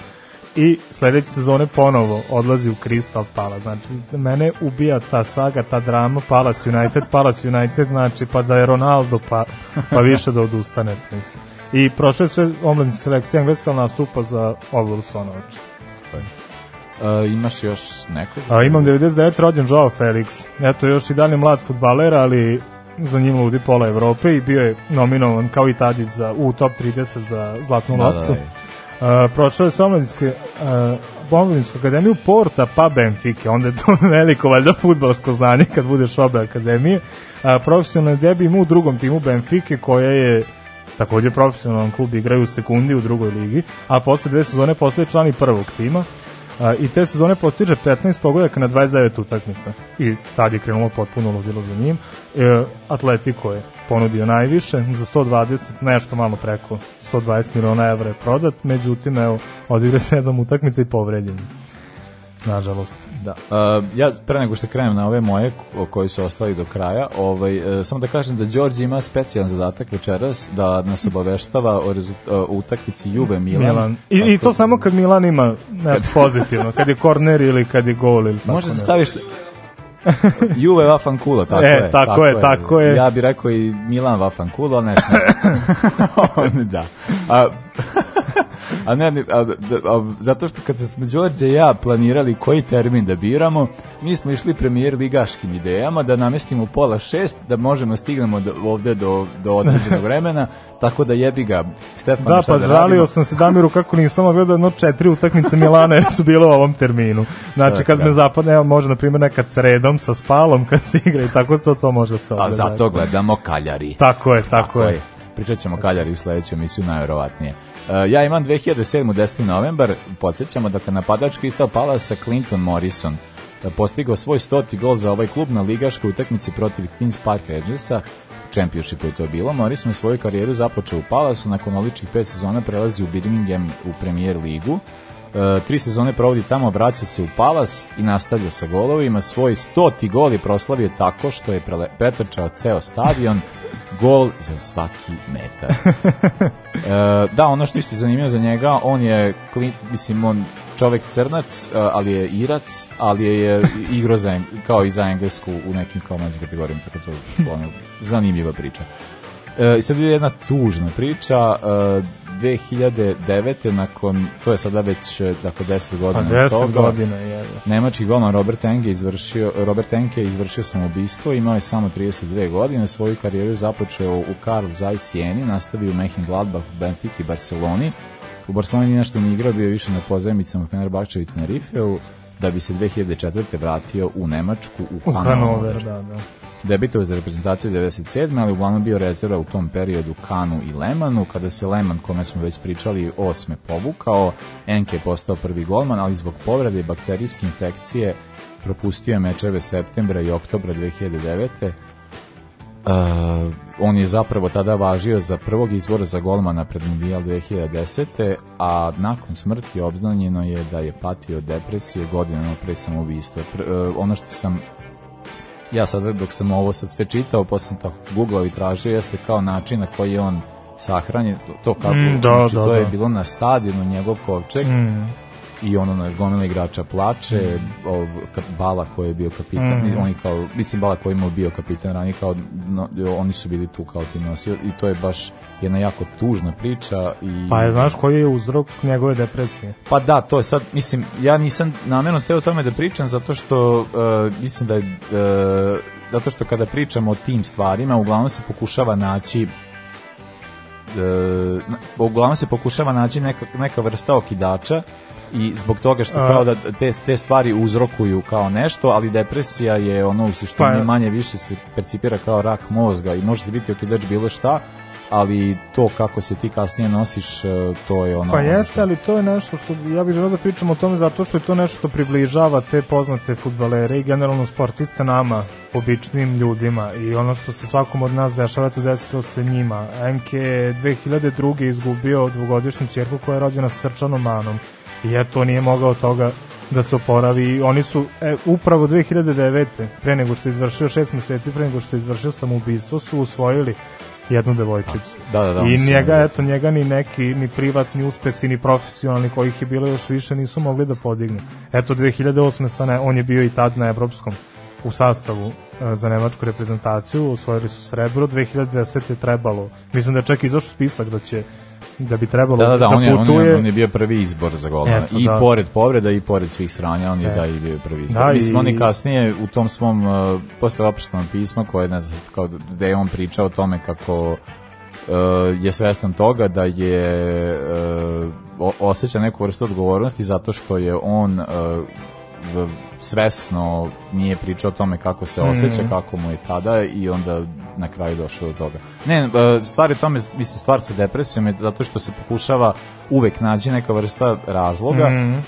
i sledeće sezone ponovo odlazi u Crystal Palace. Znači, mene ubija ta saga, ta drama, Palace United, Palace United, znači, pa da je Ronaldo, pa, pa više da odustane. Mislim. I prošle sve omladinske selekcije engleska nastupa za Obolu Slonovača. E, imaš još nekog? A imam 99 rođen Joao Felix. Eto još i dalje mlad futbaler, ali za njim ludi pola Evrope i bio je nominovan kao i Tadić za, u top 30 za zlatnu Da, loptu. da, Prošao je Somladinske uh, Bomladinsku akademiju Porta pa Benfike, onda je to veliko valjda futbalsko znanje kad budeš obe akademije. Uh, profesionalni debi ima u drugom timu Benfike koja je takođe profesionalan klub igraju u sekundi u drugoj ligi, a posle dve sezone postaje član i prvog tima. A, I te sezone postiže 15 pogodaka na 29 utakmica. I tad je krenulo potpuno ludilo za njim. E, Atletico je ponudio najviše, za 120, nešto malo preko 120 miliona evra je prodat, međutim, evo, odigre 7 utakmica i povređen. Nažalost. Da. Uh, ja pre nego što krenem na ove moje ko- koji su ostali do kraja, ovaj uh, samo da kažem da Đorđe ima specijalan zadatak večeras da nas obaveštava o rezult, uh, utakmici Juve Milan. Milan. I, I to samo kad Milan ima nešto pozitivno, kad je korner ili kad je gol ili tako Može staviš Juve Vafan Kulo, tako E, je. tako je, tako je. Ja bih rekao i Milan Vafan Kulo, ali ne znam. da. A, a ne, a, da- a, zato što kada smo Đorđe i ja planirali koji termin da biramo, mi smo išli premijer ligaškim idejama da namestimo pola šest, da možemo stignemo do, ovde do, do određenog vremena, tako da jebi ga Stefan Da, pa da žalio sam se Damiru kako nisam gledao jedno četiri utakmice Milana jer su bile u ovom terminu. Znači da kad me zapadne, evo može na primjer nekad sredom sa spalom kad se igra i tako to, to može se A ogleda. zato gledamo Kaljari. Tako je, tako, je. Pričat ćemo Kaljari u sledećoj emisiju, najverovatnije. Uh, ja imam 2007. 10. novembar, podsjećamo, dakle, napadač Crystal Palasa Clinton Morrison uh, postigao svoj stoti gol za ovaj klub na ligaškoj utakmici protiv Queen's Park Rangersa, Championship je to bilo. Morrison je svoju karijeru započeo u Palasu, nakon odličnih pet sezona prelazi u Birmingham u Premier ligu. E, tri sezone provodi tamo, vraća se u Palas i nastavlja sa golovima. Svoj stoti gol je proslavio tako što je pretrčao ceo stadion, gol za svaki metar. E, da, ono što je zanimljivo za njega, on je, mislim, on čovek crnac, e, ali je irac, ali je, je igrao za, kao i za englesku u nekim kao mlađim kategorijama, tako to ono, zanimljiva priča. E, I sad je jedna tužna priča, e, 2009. nakon, to je sada već e, dakle 10 Pa godina od 10 toga, godina je. Nemački golman Robert Enke izvršio Robert Enke izvršio samoubistvo, imao je samo 32 godine, svoju karijeru je započeo u Karl Zeiss Sieni, nastavio u Mönchengladbach, Benfica i Barceloni. U Barceloni nije nešto ni igrao, bio je više na pozajmicama u Fenerbahčevu i Tenerifeu, da bi se 2004. vratio u Nemačku, u U Hannover. Hanover, da, da. Debitovao za reprezentaciju 97. ali uglavnom bio rezerva u tom periodu Kanu i Lemanu. Kada se Leman, kome smo već pričali, osme povukao, Enke je postao prvi golman, ali zbog povrede i bakterijske infekcije propustio je mečeve septembra i oktobra 2009. Uh, on je zapravo tada važio za prvog izbora za golmana pred Mundial 2010. a nakon smrti obznanjeno je da je patio depresije godinama pre samoubistva. Pr, uh, ono što sam ja sada dok sam ovo sad sve čitao, posle sam tako googlao i tražio, jeste kao način na koji je on sahranjen, to kako, Mm, da, znači, da, to je da. bilo na stadionu njegov kovčeg Mm. I ono naš gomila igrača plače, ov, ka- Bala koji je bio kapitan, Mm. oni kao, mislim Bala koji je bio kapitan ranije, kao, no, oni su bili tu kao ti nosio i to je baš jedna jako tužna priča i Pa je, znaš koji je uzrok njegove depresije? Pa da, to je sad, mislim, ja nisam namjerno teo o tome da pričam zato što uh, mislim da je, uh, zato što kada pričamo o tim stvarima, uglavnom se pokušava naći na- uglavnom se pokušava naći neka, neka vrsta okidača i zbog toga što kao da te, te stvari uzrokuju kao nešto, ali depresija je ono u suštini Pa- manje više se percipira kao rak mozga i može ti biti okidač bilo šta, ali to kako se ti kasnije nosiš, uh, to je ono... Pa jeste, ali to je nešto što ja bih želeo da pričam o tome zato što je to nešto što približava te poznate futbalere i generalno sportiste nama, običnim ljudima i ono što se svakom od nas dešava, to desilo se njima. Enke je 2002. izgubio dvogodišnju čerku koja je rođena sa srčanom manom i eto, nije mogao toga da se oporavi i oni su e, upravo 2009. pre nego što je izvršio šest meseci, pre nego što je izvršio samoubistvo su usvojili jednu devojčicu. Da, da, da, I njega, negde- eto, njega ni neki, ni privatni uspesi, ni profesionalni, kojih je bilo još više, nisu mogli da podignu. Eto, 2008. Sa ne, on je bio i tad na evropskom u sastavu e, za nemačku reprezentaciju, osvojili su srebro, 2010. je trebalo, mislim da je čak izašao spisak da će da bi trebalo Da, da, da, on je, on je, on je bio prvi izbor za golmana. Eto, I da. pored povreda i pored svih sranja, on je E. da i bio prvi izbor. Da, Mislim, i- on je kasnije u tom svom, uh, posle oproštenom pisma koje, ne znam, kao da je on pričao o tome kako uh, je svestan toga da je uh, osjeća neku vrstu odgovornosti zato što je on uh, svesno nije pričao o tome kako se osjeća, Mhm. kako mu je tada i onda na kraju došao do toga. Ne, e, stvar je tome, mislim, stvar sa depresijom je zato što se pokušava uvek naći neka vrsta razloga. E,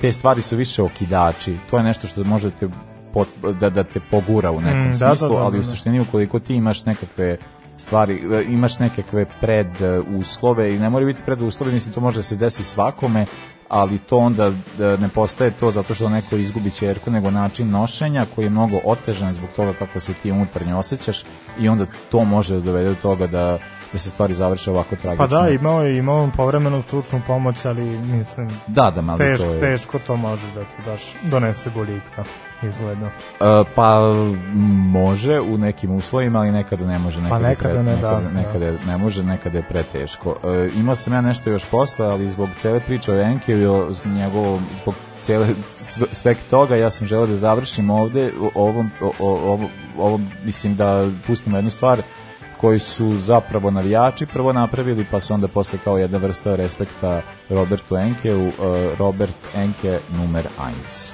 Te stvari su više okidači. To je nešto što može te pot- da, da te pogura u nekom Mm, da, da, smislu, da, ali u da. suštini ukoliko ti imaš nekakve stvari, e, imaš nekakve pred e, uslove i ne moraju biti pred uslove, mislim to može da se desi svakome, ali to onda e, ne postaje to zato što neko izgubi ćerku, nego način nošenja koji je mnogo otežan zbog toga kako se ti unutarnje osjećaš i onda to može da dovede do toga da da se stvari završe ovako tragično. Pa da, imao je imao povremenu stručnu pomoć, ali mislim Da, da, mali teško, to je... teško to može da ti baš donese boljitka izgledno. E, pa može u nekim uslovima, ali nekada ne može. Nekada, je nekada ne, da, nekada, nekada je- ne može, nekada je preteško. E, imao sam ja nešto još posle, ali zbog cele priče o z- njegovom, zbog cele, sve, sveg toga, ja sam želeo da završim ovde, ovom, o, o, ovo, ovo, mislim da pustimo jednu stvar, koji su zapravo navijači prvo napravili, pa su onda posle kao jedna vrsta respekta Robertu Enkeu, e, Robert Enke numer 1.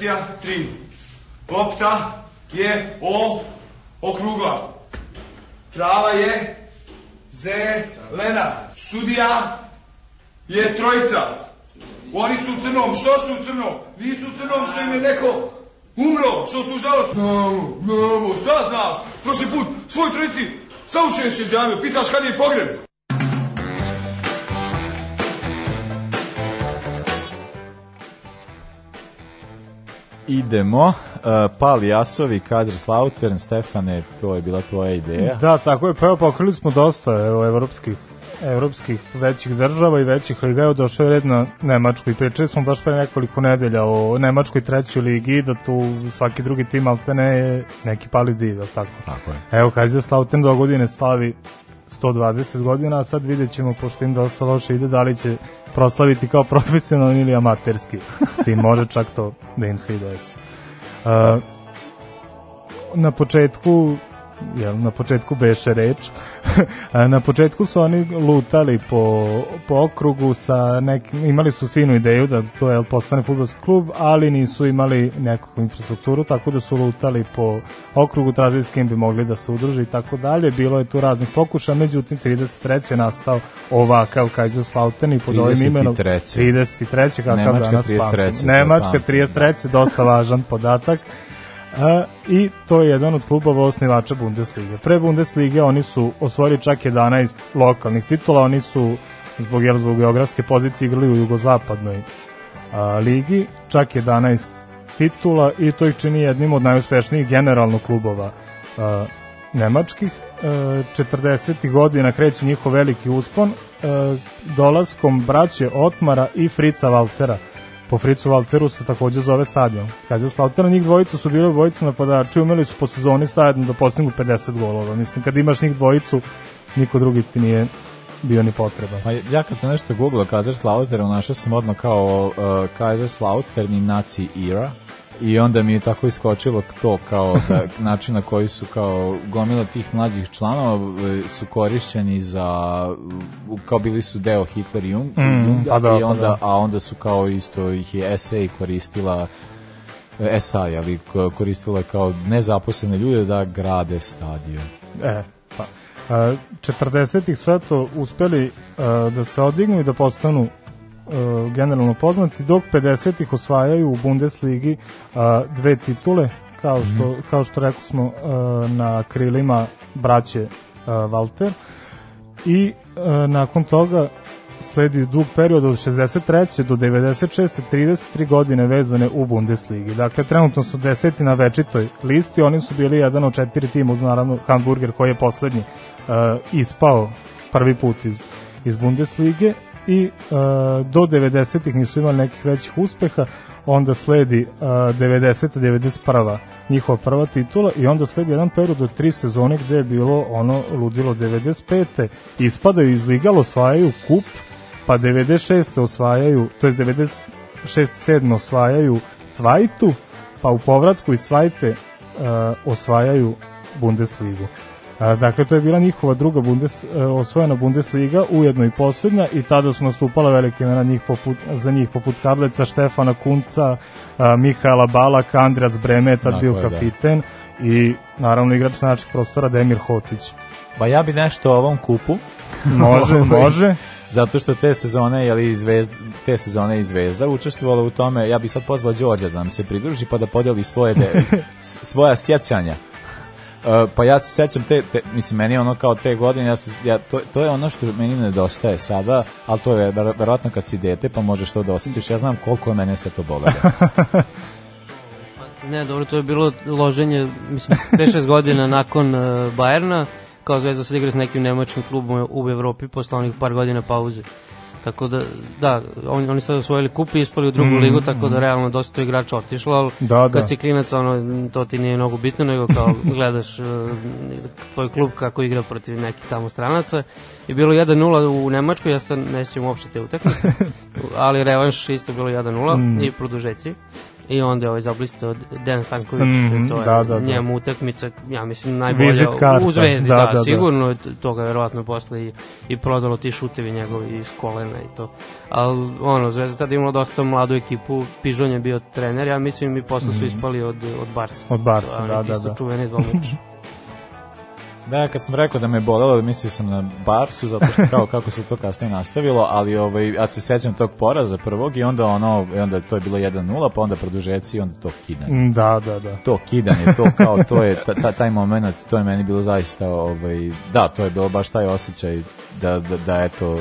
Lekcija 3. Lopta je o okrugla. Trava je zelena. Sudija je trojica. Oni su u crnom. Što su u crnom? Nisu u crnom što im je neko umro. Što su u žalost. Znamo, znamo. Šta znaš? Prošli put svoj trojici saučenje se izjavio. Pitaš kad je pogreb. Idemo. Uh, Pal Jasovi, Kadr Slautern, Stefane, to je bila tvoja ideja. Da, tako je, pa evo pokrili smo dosta evo, evropskih evropskih većih država i većih liga, evo došao je red na Nemačku i pričali smo baš pre nekoliko nedelja o Nemačkoj trećoj ligi, da tu svaki drugi tim altene je neki pali div, tako? Tako je. Evo, Kaiserslautern do godine slavi 120 godina, a sad vidjet ćemo, pošto im dosta loše ide, da li će proslaviti kao profesionalni ili amaterski tim, može čak to da im se i desi. Uh, na početku jel, na početku beše reč. na početku su oni lutali po, po okrugu sa nekim, imali su finu ideju da to je postane futbolski klub, ali nisu imali nekakvu infrastrukturu, tako da su lutali po okrugu, tražili s kim bi mogli da se udruže i tako dalje. Bilo je tu raznih pokuša, međutim 33. je nastao ovakav Kaiserslautern i pod ovim imenom 33. kakav Nemačka danas 33., pamtim. Nemačka pamtim, 33. dosta važan podatak. A, I to je jedan od klubova osnivača Bundeslige. Pre Bundeslige oni su osvojili čak 11 lokalnih titula, oni su zbog, jel, zbog geografske pozicije igrali u jugozapadnoj a, ligi, čak 11 titula i to ih čini jednim od najuspešnijih generalno klubova a, nemačkih. E, 40. godina kreće njihov veliki uspon e, dolaskom braće Otmara i Frica Valtera po Fricu Valteru se takođe zove stadion. Kaiserslautern, njih dvojica su bili dvojica napadači, umeli su po sezoni zajedno da postignu 50 golova. Mislim, kad imaš njih dvojicu, niko drugi ti nije bio ni potreban. Pa ja kad sam nešto googlao Kaiserslautern, našao sam odmah kao uh, Kaiserslautern i Nazi era i onda mi je tako iskočilo to kao da, način na koji su kao gomila tih mlađih članova e, su korišćeni za kao bili su deo Hitler i Jung, Mm, Junga pa da, i pa onda, da. a onda su kao isto ih je SA koristila e, SA, ali ko- koristila kao nezaposlene ljude da grade stadion. E, pa. A, 40-ih sve to uspeli a, da se odignu i da postanu a, generalno poznati, dok 50-ih osvajaju u Bundesligi a, dve titule, kao što, kao što rekao smo a, na krilima braće a, Walter i e, nakon toga sledi dug period od 63. do 96. 33 godine vezane u Bundesligi. Dakle, trenutno su deseti na večitoj listi, oni su bili jedan od četiri tima uz naravno Hamburger koji je poslednji uh, ispao prvi put iz, iz Bundeslige i uh, do 90-ih nisu imali nekih većih uspeha, onda sledi uh, 90. 91. njihova prva titula i onda sledi jedan period od tri sezone gde je bilo ono ludilo 95. ispadaju iz liga, osvajaju kup, pa 96. osvajaju, to je 96. 7. osvajaju Cvajtu, pa u povratku iz Cvajte uh, osvajaju Bundesligu. A, dakle, to je bila njihova druga Bundes, e, osvojena Bundesliga, ujedno i poslednja i tada su nastupala velike imena njih poput, za njih poput Kadleca, Štefana Kunca, a, Mihaela Balaka, Andreas Breme, tad Tako bio da. kapiten i naravno igrač naših prostora Demir Hotić. Ba ja bi nešto o ovom kupu. Može, Ovaj, može. Zato što te sezone, je li Zvezda, te sezone i Zvezda učestvovala u tome, ja bih sad pozvao Đorđa da nam se pridruži pa da podeli svoje de, svoja sjećanja. Uh, pa ja se sećam te, te, mislim, meni ono kao te godine, ja se, ja, to, to je ono što meni nedostaje sada, ali to je ver- verovatno kad si dete, pa možeš to da osjećaš, ja znam koliko je mene sve to bolelo. Ne, dobro, to je bilo loženje, mislim, 5-6 godina nakon uh, Bajerna, kao Zvezda sad igra s nekim nemačkim klubom u Evropi posle onih par godina pauze. Tako da, da, oni, oni sad osvojili kup i ispali u drugu Mhm, ligu, tako da realno dosta to igrača otišlo, ali Da, da. kad si klinac, ono, to ti nije mnogo bitno, nego kao gledaš uh, tvoj klub kako igra protiv nekih tamo stranaca. I bilo 1-0 u Nemačkoj, ja sad ne sjećam uopšte te utakmice, ali revanš isto bilo 1-0 Mm. i produžeci. I onda je ovaj zablistao Dejan Stanković, Mhm, to je da, da, da. njemu utakmica, ja mislim, najbolja u Zvezdi, da, da, da, da. sigurno, to ga verovatno posle i, i prodalo ti šutevi njegovi iz kolena i to. Ali, ono, Zvezda tada imala dosta mladu ekipu, Pižon je bio trener, ja mislim i posle su Mhm. ispali od, od Barsa. Od Barsa, da, neki da, isto da. čuveni dvomeč. Da, kad sam rekao da me bolelo, mislio sam na Barsu, zato što kao kako se to kasnije nastavilo, ali ovaj, ja se sećam tog poraza prvog i onda ono, i onda to je bilo 1-0, pa onda produžeci i onda to kidanje. Mm, Da, da, da. To kidanje, to kao, to je, ta, ta, taj moment, to je meni bilo zaista, ovaj, da, to je bilo baš taj osjećaj da, da, da eto,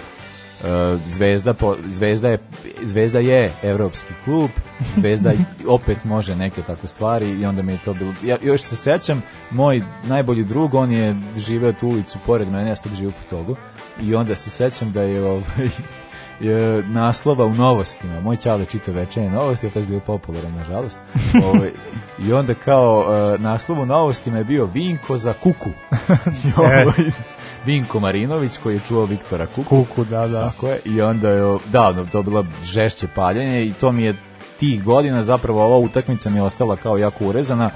Zvezda, po, Zvezda, je, Zvezda je evropski klub, Zvezda opet može neke tako stvari i onda mi je to bilo, ja još se sećam, moj najbolji drug, on je živeo tu ulicu pored mene, ja sad živim u Futogu i onda se sećam da je ovaj, je naslova u novostima. Moj čale čita večernje novosti, je tad bio popularan, nažalost. Ovaj, I onda kao uh, naslov u novostima je bio Vinko za kuku. I ovaj, Vinko Marinović koji je čuo Viktora Kuku. Kuku, da, da. Tako je. I onda je, da, to je bilo žešće paljenje i to mi je tih godina zapravo ova utakmica mi je ostala kao jako urezana.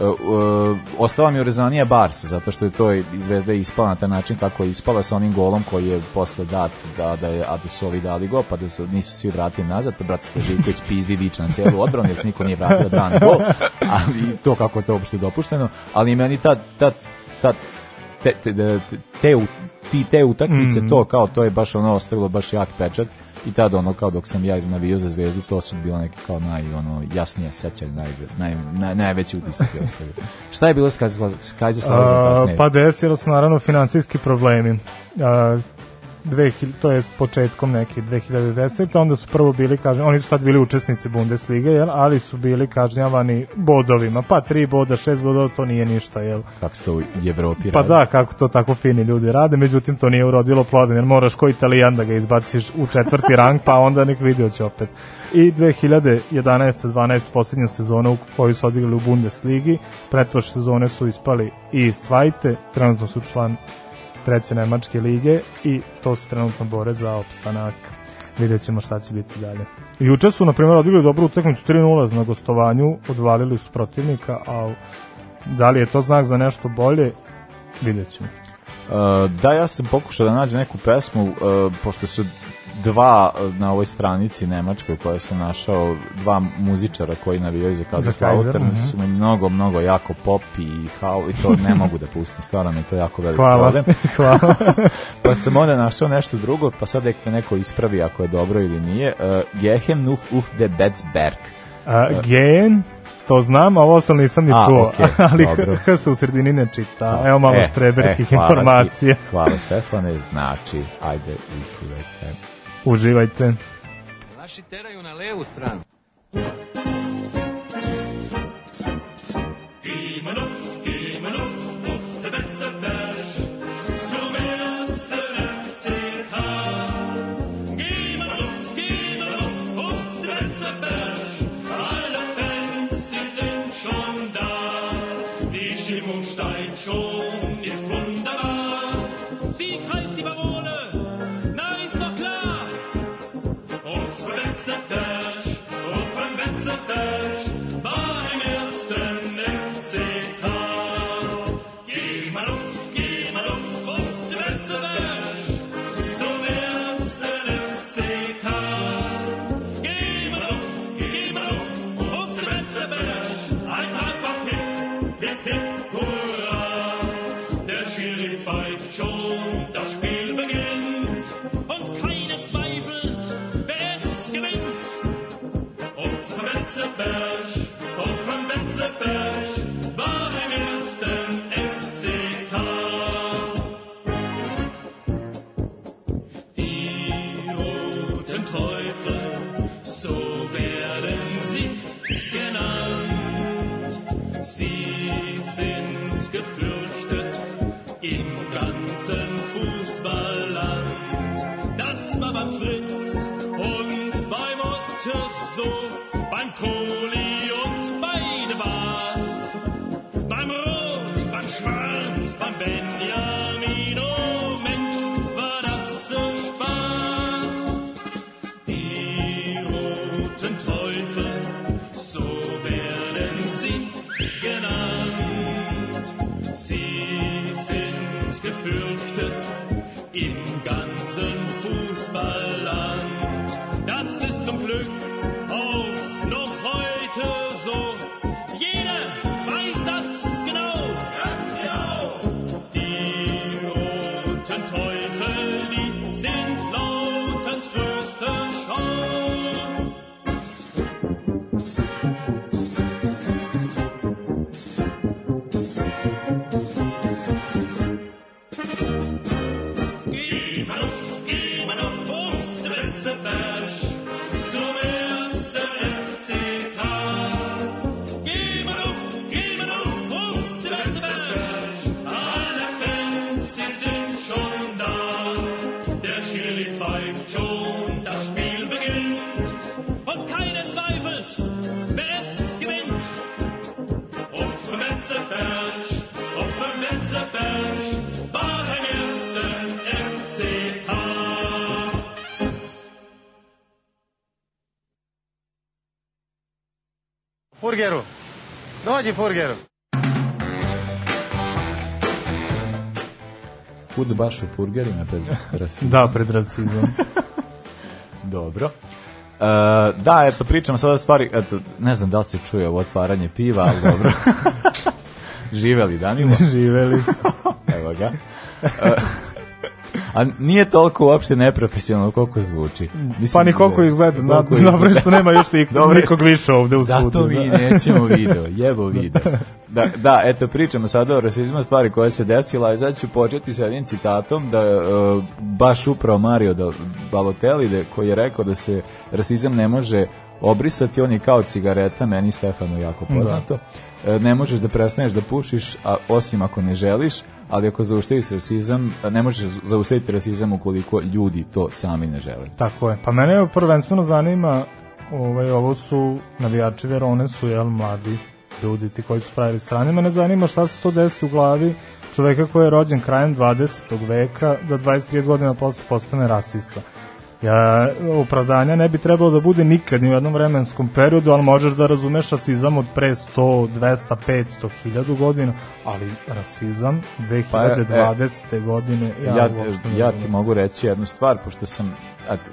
Uh, uh, ostala mi je urezanija Barsa, zato što je to i Zvezda je ispala na taj način kako je ispala sa onim golom koji je posle dat da, da je, a da su ovi dali go, pa da su, nisu svi vratili nazad, pa brat Steživković pizdi viče na celu odbranu, jer se niko nije vratio da brani gol, ali to kako je to uopšte dopušteno, ali meni ta, ta, ta te, te, te, te, ti te utakmice, Mhm. to kao to je baš ono ostavilo baš jak pečat i tad ono kao dok sam ja navio za zvezdu to su bilo neke kao naj ono jasnije sećanje naj, naj, naj, najveći utisak je ostavio. Šta je bilo s kasnije? pa desilo se naravno financijski problemi. A, 2000, to je početkom neki 2010. Onda su prvo bili, kažem, oni su sad bili učesnici Bundeslige, jel? ali su bili kažnjavani bodovima. Pa tri boda, šest bodova, to nije ništa, jel? Kako se to u Evropi Pa radi? da, kako to tako fini ljudi rade, međutim to nije urodilo plodom, jer moraš ko italijan da ga izbaciš u četvrti rang, pa onda nek video će opet. I 2011-12 posljednja sezona u koju su odigrali u Bundesligi, pretprošle sezone su ispali i iz Cvajte, trenutno su član treće Nemačke lige i to se trenutno bore za opstanak. Vidjet ćemo šta će biti dalje. Juče su, na primjer, odigrali dobru utakmicu 3-0 na gostovanju, odvalili su protivnika, a da li je to znak za nešto bolje, vidjet ćemo. Uh, da, ja sam pokušao da nađem neku pesmu, uh, pošto su dva e, na ovoj stranici nemačkoj koja sam našao, dva muzičara koji navijaju za Kaiser, mhm. su mi mnogo, mnogo jako pop i hao i to ne mogu da pustim, stvarno mi to jako veliki Hvala, problem. hvala. pa sam onda našao nešto drugo, pa sad nek me neko ispravi ako je dobro ili nije. Uh, Gehem nuf uf de Betzberg. A, gen, to znam, a ovo ostalo nisam ni čuo, okej, ali. H se u sredini ne čita. Evo malo E, štreberskih e, hvala ti. informacija. Hvala Stefane, znači, ajde, uživajte. Uživajte. Naši teraju na levu stranu. Furgeru. Dođi, Furgeru. Kud baš u purgerima pred rasizmom? Da, pred rasizmom. Dobro. Uh, da, eto, pričamo sada stvari, eto, ne znam da li se čuje ovo otvaranje piva, ali dobro. Živeli, Danilo? Živeli. Evo ga. Uh, a nije toliko uopšte neprofesionalno koliko zvuči. Pa ni koliko izgleda, na- koliko dobro što nema još nik- nikog više ovde u Zato studiju, mi da. nećemo video, jebo video. Da, da, eto, pričamo sada o rasizmu, stvari koja se desila, i sad ću početi sa jednim citatom, da e, baš upravo Mario da, Balotelli, da, koji je rekao da se rasizam ne može obrisati, on je kao cigareta, meni i Stefanu jako poznato. E, ne možeš da prestaneš da pušiš, a, osim ako ne želiš, ali ako zaustaviš rasizam, ne možeš zaustaviti rasizam ukoliko ljudi to sami ne žele. Tako je. Pa mene prvenstveno zanima, ovaj, ovo su navijači Verone su, jel, mladi ljudi ti koji su pravili sranje. Mene zanima šta se to desi u glavi čoveka koji je rođen krajem 20. veka da 20-30 godina posle postane rasista. Ja, opravdanja ne bi trebalo da bude nikad ni u jednom vremenskom periodu, ali možeš da razumeš rasizam od pre 100, 200, 500, 1000 godina, ali rasizam 2020. godine ja, ja, uopšte ne ja razumem. ti mogu reći jednu stvar, pošto sam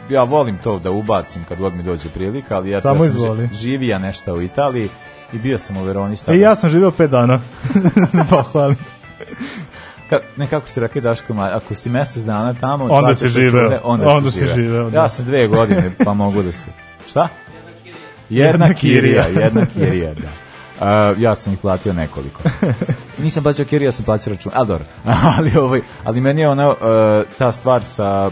ja volim to da ubacim kad god mi dođe prilika, ali ja, Samo ja sam živija nešto u Italiji i bio sam u Veroni E, stavio. ja sam živeo pet dana. Pohvalim. Ka, ne, kako si rekli Daško, ma, ako si mesec dana tamo, Onda živeo. račune, onda, Onda živeo. živeo, da. Ja sam dve godine, pa mogu da se... Šta? Jedna kirija, jedna kirija, da. Uh, ja sam ih platio nekoliko. Nisam plaćao kirija, sam plaćao račun. Ali dobro. ali, ovaj, ali meni je ona, uh, ta stvar sa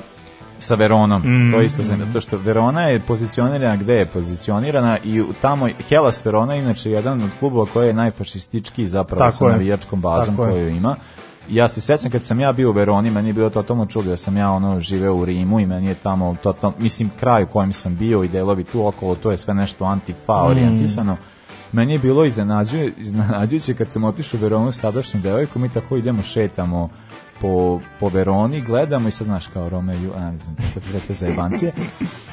sa Veronom. Mm. To isto zanimljivo. To što Verona je pozicionirana gde je pozicionirana i u tamo Hellas Verona je inače jedan od klubova koji je najfašistički zapravo Tako sa je. navijačkom bazom Tako je. koju ima. Ja se sećam kad sam ja bio u Veroni, meni je bilo totalno čudo da sam ja ono živeo u Rimu i meni je tamo totalno, mislim kraj u kojem sam bio i delovi tu okolo, to je sve nešto antifa Mm. orijentisano. Meni je bilo iznenađuje, iznenađujuće kad sam otišao u Veronu s tadašnjom devojkom i tako idemo šetamo po, po Veroni, gledamo i sad znaš kao Rome, Ju, a, ne znam, rekao za jebancije.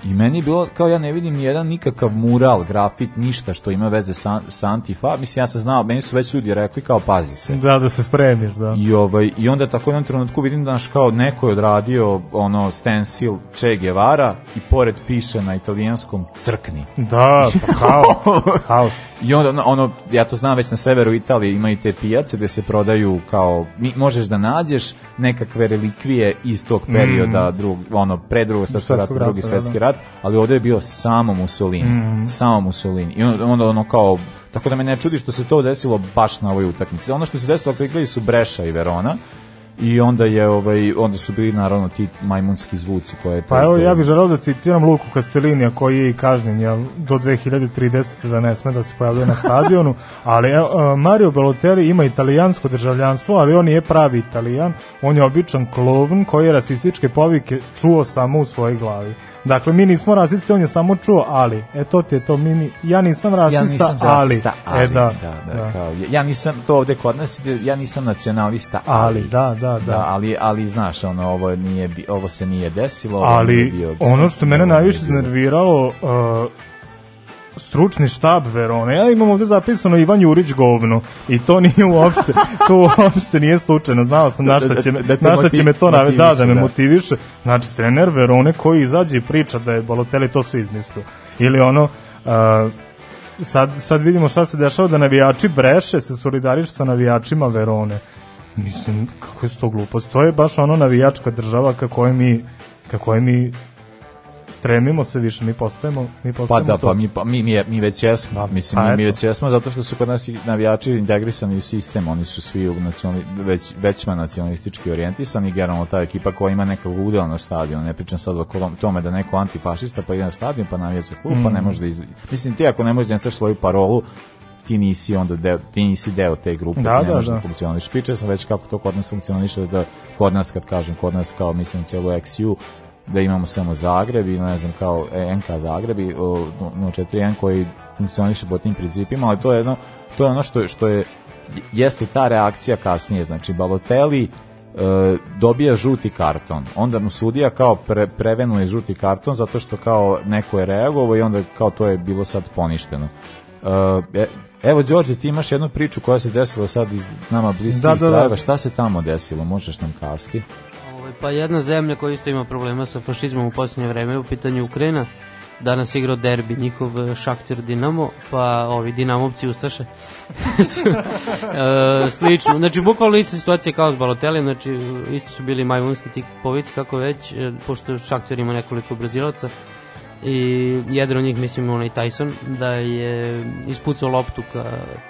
I meni je bilo, kao ja ne vidim ni jedan nikakav mural, grafit, ništa što ima veze sa, sa Antifa. Mislim, ja sam znao, meni su već ljudi rekli kao pazi se. Da, da se spremiš, da. I, ovaj, I onda tako u jednom trenutku vidim da naš kao neko je odradio ono stencil Che Guevara i pored piše na italijanskom crkni. Da, pa haos, haos. I onda ono, ono, ja to znam već na severu Italije imaju te pijace gde se prodaju kao, mi, možeš da nađeš nekakve relikvije iz tog perioda, drug, ono, pre drugog svetskog rata, drugi da, svetski da. rat, ali ovde je bio samo Mussolini, Mhm. samo Mussolini. I onda, onda ono kao, tako da me ne čudi što se to desilo baš na ovoj utakmici. Ono što se desilo, igrali su Breša i Verona, i onda je ovaj onda su bili naravno ti majmunski zvuci koje je to Pa evo, ja bih želeo da citiram Luku Castellinija koji je i kažnjen jel, do 2030. da ne sme da se pojavljuje na stadionu, ali a, Mario Balotelli ima italijansko državljanstvo, ali on nije pravi italijan, on je običan klovn koji je rasističke povike čuo samo u svojoj glavi. Dakle, mi nismo rasisti, on je samo čuo, ali, e to ti je to, mi ni, ja nisam rasista, ja nisam ali, rasista, ali, e da, da, da, Kao, ja nisam to ovde kod nas, ja nisam nacionalista, ali, da, da, da. ali, ali znaš, ono, ovo, nije, ovo se nije desilo. ovo nije ali bio ono što mene ovo nije najviše iznerviralo uh, stručni štab Verone. Ja imam ovde zapisano Ivan Jurić govno i to nije uopšte, to uopšte nije slučajno. Znao sam na šta će, Da- da te na šta će me to nave, da, da me da. motiviše. Znači, trener Verone koji izađe i priča da je Balotelli to sve izmislio. Ili ono, uh, sad, sad vidimo šta se dešava da navijači Breše se solidarišu sa navijačima Verone. Mislim, kako je to glupost? To je baš ono navijačka država ka kojoj mi, ka kojoj mi stremimo sve više, mi postajemo, mi Pa postajemo da, to. pa mi, pa mi, mi, mi već jesmo. Mislim, pa mi, mi već jesmo zato što su kod nas navijači integrisani u sistem, oni su svi u nacionali, već, većma nacionalistički orijentisani, generalno ta ekipa koja ima nekog udela na stadionu, ne pričam sad o tome da neko antifašista pa ide na stadion pa navija za klub, pa Mm. ne može da iz... Mislim, ti ako ne možeš da izneseš svoju parolu, ti nisi onda deo, ti nisi deo te grupe, Da, ne da, da, da. funkcioniš. Pričao sam već kako to kod nas funkcioniše, da kod nas, kad kažem, kod nas kao, mislim, cijelu XU, da imamo samo Zagreb i ne znam kao NK Zagreb i o, 041 koji funkcioniše po tim principima, ali to je jedno to je ono što što je jeste ta reakcija kasnije, znači Balotelli e, dobija žuti karton. Onda mu sudija kao pre, prevenuje žuti karton zato što kao neko je reagovao i onda kao to je bilo sad poništeno. E, evo Đorđe, ti imaš jednu priču koja se desila sad iz nama bliskih Da, da, da. krajeva. Šta se tamo desilo? Možeš nam kasti? Ovaj, Pa jedna zemlja koja isto ima problema sa fašizmom u posljednje vreme u pitanju Ukrajina. Danas igrao derbi njihov eh, Šaktir Dinamo, pa ovi Dinamovci Ustaše. e, slično. Znači, bukvalno ista situacija kao s Balotelli, znači isto su bili majmunski ti povici, kako već, e, pošto Šaktir ima nekoliko brazilaca i jedan od njih, mislim, onaj Tyson, da je ispucao loptu ka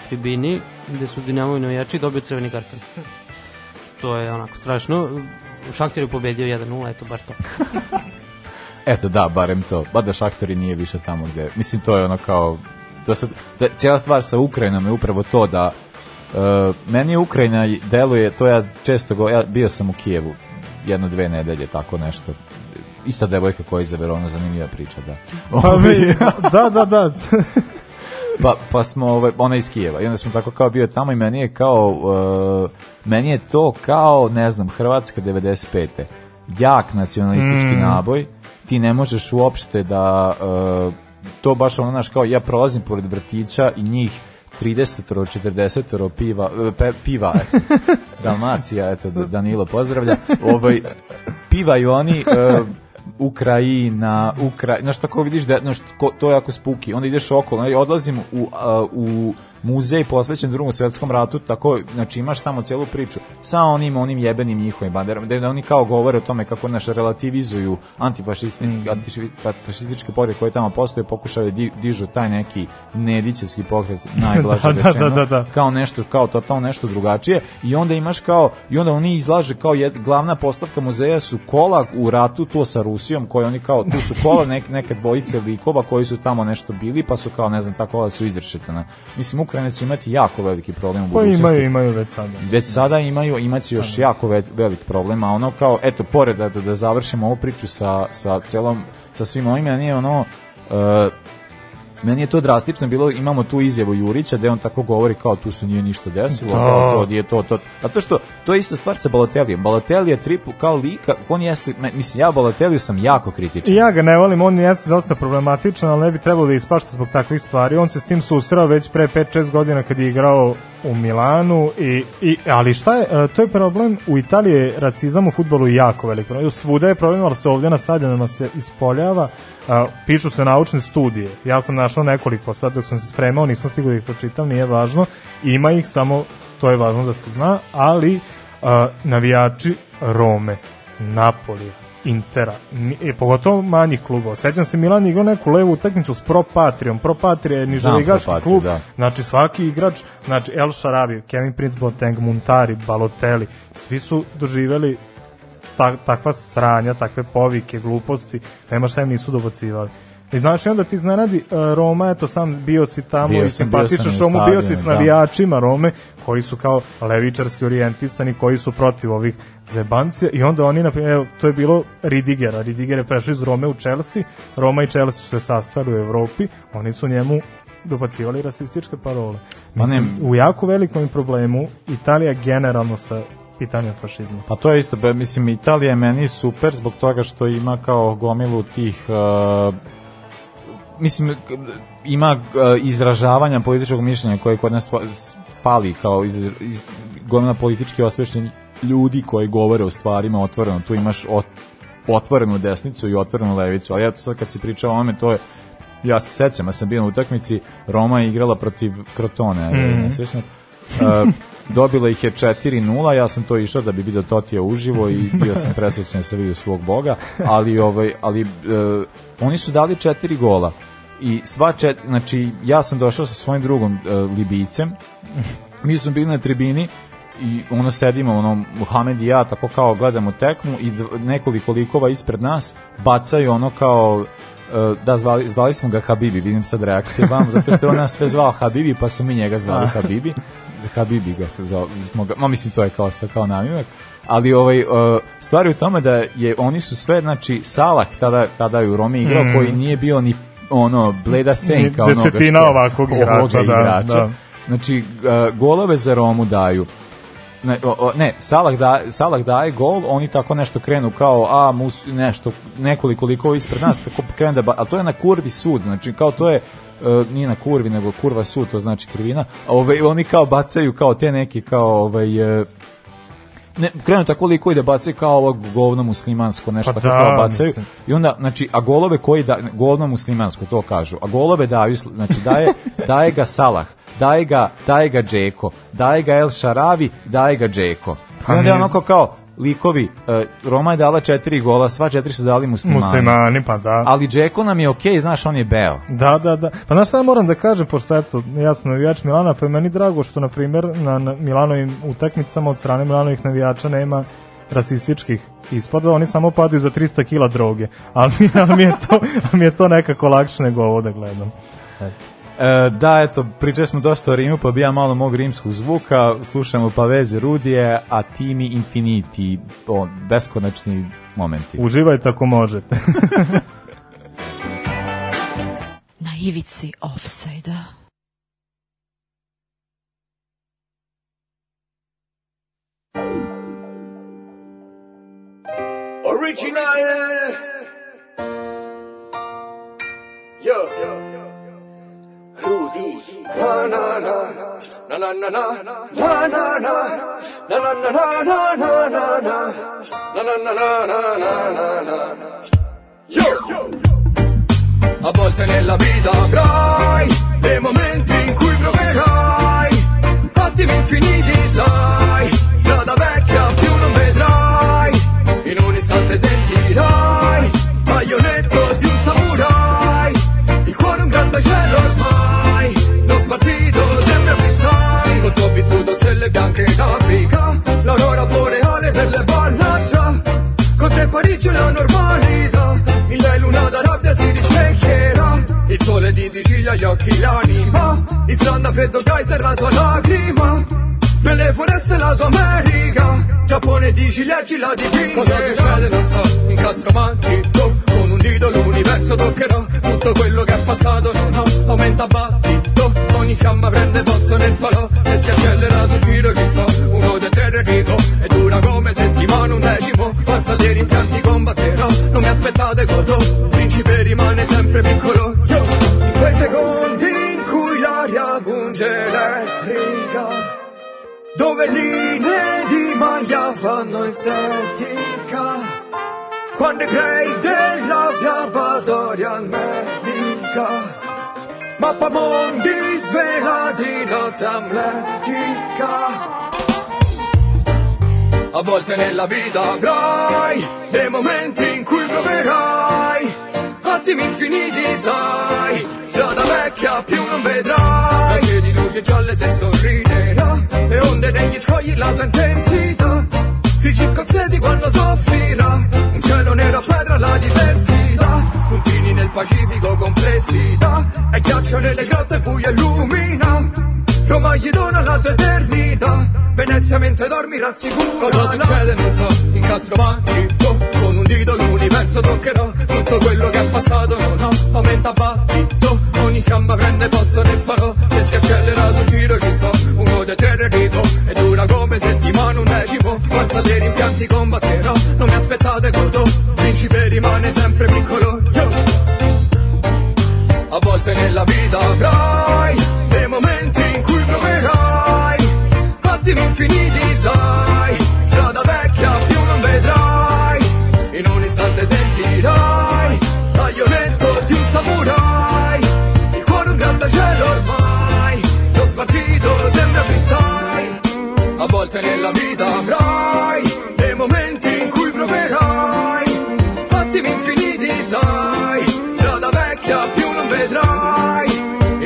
tribini, gde su Dinamovi navijači dobio crveni karton. Što je onako strašno. Šaktir je pobedio 1-0, eto bar to. Eto da, barem to. Ba da Šahtori nije više tamo gde... Mislim, to je ono kao... To sad, to je- cijela stvar sa Ukrajinom je upravo to da uh, meni Ukrajina i deluje, to ja često go, ja bio sam u Kijevu jedno dve nedelje, tako nešto. Ista devojka koja je iz Verona, zanimljiva priča, da. Pa vi, da, da, da. pa, pa smo, ovaj, ona iz Kijeva i onda smo tako kao bio tamo i meni je kao, uh, meni je to kao, ne znam, Hrvatska 95. Jak nacionalistički Mm. naboj, ti ne možeš uopšte da, uh, to baš ono, znaš, kao ja prolazim pored vrtića i njih 30 40 piva, e, pe, piva, Dalmacija, eto, Da- Danilo pozdravlja, ovaj, pivaju oni, e, Ukrajina, Ukra... Znaš, tako vidiš da znaš, ko- to je jako spuki. Onda ideš okolo, ja odlazim u, a, u muzej posvećen drugom svetskom ratu, tako, znači imaš tamo celu priču sa onim, onim jebenim njihovim banderama, da oni kao govore o tome kako naš relativizuju antifašisti, Mm. antifašističke pokret koje tamo postoje, pokušaju di, dižu taj neki nedićevski pokret, najblaže Da, da, rečeno, da, da, da. kao nešto, kao totalno nešto drugačije i onda imaš kao, i onda oni izlaže kao jed, glavna postavka muzeja su kola u ratu to sa Rusijom, koji oni kao, tu su kola nek, neke dvojice likova koji su tamo nešto bili, pa su kao, ne znam, ta kola su izrešetana. Mislim, Ukrajina će imati jako veliki problem u Pa budućnosti. imaju, imaju već sada. Već sada imaju, imaće još jako ve, velik problem, a ono kao, eto, pored da, da, završimo ovu priču sa, sa celom, sa svim ovim, meni je ono, uh, meni je to drastično bilo, imamo tu izjavu Jurića gde on tako govori kao tu se nije ništa desilo, Da. to nije to, to. Zato što to je ista stvar sa Balotelijem. Balotelli je tripu kao lika, on jeste, mislim, ja Baloteliju sam jako kritičan. Ja ga ne volim, on jeste dosta problematičan, ali ne bi trebalo da ispašta zbog takvih stvari. On se s tim susreo već pre 5-6 godina kad je igrao u Milanu i, i ali šta je, e, to je problem u Italiji je rasizam u fudbalu jako velik problem. Svuda je problem, ali se ovdje na stadionima se ispoljava. A, pišu se naučne studije. Ja sam našao nekoliko sad dok sam se spremao, nisam stigao da ih pročitam, nije važno. Ima ih samo, to je važno da se zna, ali a, navijači Rome, Napolija, Intera, ni- e, pogotovo manjih klubova. Sećam se Milan igrao neku levu utakmicu s Pro Patrijom. Pro Patrija je niželigaški Patriju, klub. da. Znači svaki igrač, znači El Sharabi, Kevin Prince Boateng, Muntari, Balotelli, svi su doživeli ta, takva sranja, takve povike, gluposti, nema šta im nisu dobacivali. I znači onda ti iznenadi uh, Roma, eto sam bio si tamo Bio i i na Romu, bio si s da. navijačima Rome, koji su kao levičarski orijentisani, koji su protiv ovih zebancija i onda oni, naprimjer, evo, to je bilo Ridigera, Ridiger je prešao iz Rome u Chelsea, Roma i Chelsea su se sastali u Evropi, oni su njemu dobacivali rasističke parole. Ne- Mislim, u jako velikom problemu Italija generalno sa pitanjem fašizma. Pa to je isto, be, mislim, Italija je meni super zbog toga što ima kao gomilu tih... Uh, mislim, ima uh, izražavanja političkog mišljenja koje kod nas fali kao iz, iz, gomila politički osvešćenih ljudi koji govore o stvarima otvoreno. Tu imaš ot, otvorenu desnicu i otvorenu levicu. Ali eto sad kad si pričao o ome, to je ja se sećam, ja sam bio na utakmici, Roma je igrala protiv Crotone, Mhm. mm. nesrećno. Uh, dobila ih je 4-0, ja sam to išao da bi vidio Totija uživo i bio sam presrećen da se vidio svog boga, ali ovaj ali uh, oni su dali 4 gola. I sva čet, znači ja sam došao sa svojim drugom uh, Libijcem. Mi smo bili na tribini i ono sedimo, ono, Muhamed i ja tako kao gledamo tekmu i nekoliko likova ispred nas bacaju ono kao e, da zvali, zvali smo ga Habibi, vidim sad reakcije vam, zato što je on nas sve zvao Habibi, pa su mi njega zvali. Habibi. Za Habibi ga se zvao, smo ga, ma mislim to je kao ostao kao namimak. Ali ovaj, e, stvar je u tome da je, oni su sve, znači Salah tada, tada je u Romi igrao, Mm. koji nije bio ni ono bleda senka onoga što- ovakvog ovoga igrača, da, da. Znači, uh, golove za Romu daju. Ne, o, ne Salah, da, Salah daje gol, oni tako nešto krenu kao, a, mus, nešto, nekoliko likova ispred nas, tako krenu da, ali to je na kurvi sud, znači kao to je, uh, nije na kurvi, nego kurva sud, to znači krivina, a ovaj, oni kao bacaju kao te neki, kao, ovaj, uh, ne, krenu tako likovi da bacaju kao ovo govno muslimansko, nešto Pa tako da, kao bacaju. mislim. I onda, znači, a golove koji da, govno muslimansko, to kažu, a golove daju, znači, daje, daje ga Salah, daje ga, daje ga Džeko, daje ga El Šaravi, daje ga Džeko. Pa I onda je onako kao, likovi, e, Roma je dala četiri gola, sva četiri su dali muslimani. Muslimani, pa da. Ali Džeko nam je okej, znaš, on je beo. Da, da, da. Pa znaš šta ja moram da kažem, pošto eto, ja sam navijač Milana, pa je meni drago što, na primjer, na, na Milanovim utakmicama od strane Milanovih navijača nema rasističkih ispada, oni samo padaju za 300 kila droge. Ali, ali, mi, je to, ali mi je to nekako lakše nego ovo da gledam. Eto. E, da, eto, pričali smo dosta o Rimu, pa bi ja malo mog rimskog zvuka, slušamo Paveze Rudije, a Timi Infiniti, o, beskonačni momenti. Uživajte ako možete. Na ivici offside-a. Original. Yo. Rudy. Na na na. Na na na na. Na na na. Na na na na na na na na. Na na na na na na na. volte nella vita avrai dei momenti in cui proverai attimi infiniti, sai, strada vecchia più non vedrai, in un istante sentirai, baionetto un grattacielo ormai, lo spartito sembra freestyle, tutto vissuto stelle bianche in Africa, l'aurora boreale per le ballaccia, con te Parigi è la normalità, lei luna d'Arabia si rispecchierà, il sole di Sicilia gli occhi l'anima, Islanda freddo Kaiser la sua lacrima, nelle foreste la sua America, Giappone di ciliegie la dipinge. Cosa succede non so, incastro magico, con un dito l'universo toccherò, tutto quello che è passato non ho, aumenta battito, ogni fiamma prende posto nel falò, se si accelera sul giro ci so, uno dei tre Enrico, e dura come settimana un decimo, forza dei rimpianti combatterò, non mi aspettate godò, principe rimane sempre piccolo, io, in quei secondi in cui l'aria punge elettrica, dove linee di maglia fanno estetica, quando crei della fiabbatoria medica, mappamondi svelati notte amletica. A volte nella vita avrai dei momenti in cui proverai attimi infiniti, sai, strada vecchia più non vedrai. La di luce gialle se sorriderà, le onde negli scogli la sua intensità. Dici scozzesi quando soffrirà, un cielo nero pedra la diversità. Puntini nel Pacifico complessità, e ghiaccio nelle grotte il buio illumina. Roma gli dona la sua eternità Venezia mentre dormi rassicura Cosa succede non so, incastro magico Con un dito l'universo toccherò Tutto quello che è passato non ho Aumenta battito. Ogni fiamma prende posto nel farò. Se si accelera sul giro ci so Uno dei tre Enrico E dura come settimana un decimo. Forza dei rimpianti combatterò. Non mi aspettate godo Principe rimane sempre piccolo. Yo. A volte nella vita avrai sai, strada vecchia più non vedrai, in un istante sentirai taglionetto di un samurai, il cuore un grattacielo ormai, lo spartito sembra freestyle. A volte nella vita avrai dei momenti in cui proverai. Attimi infiniti, sai, strada vecchia più non vedrai,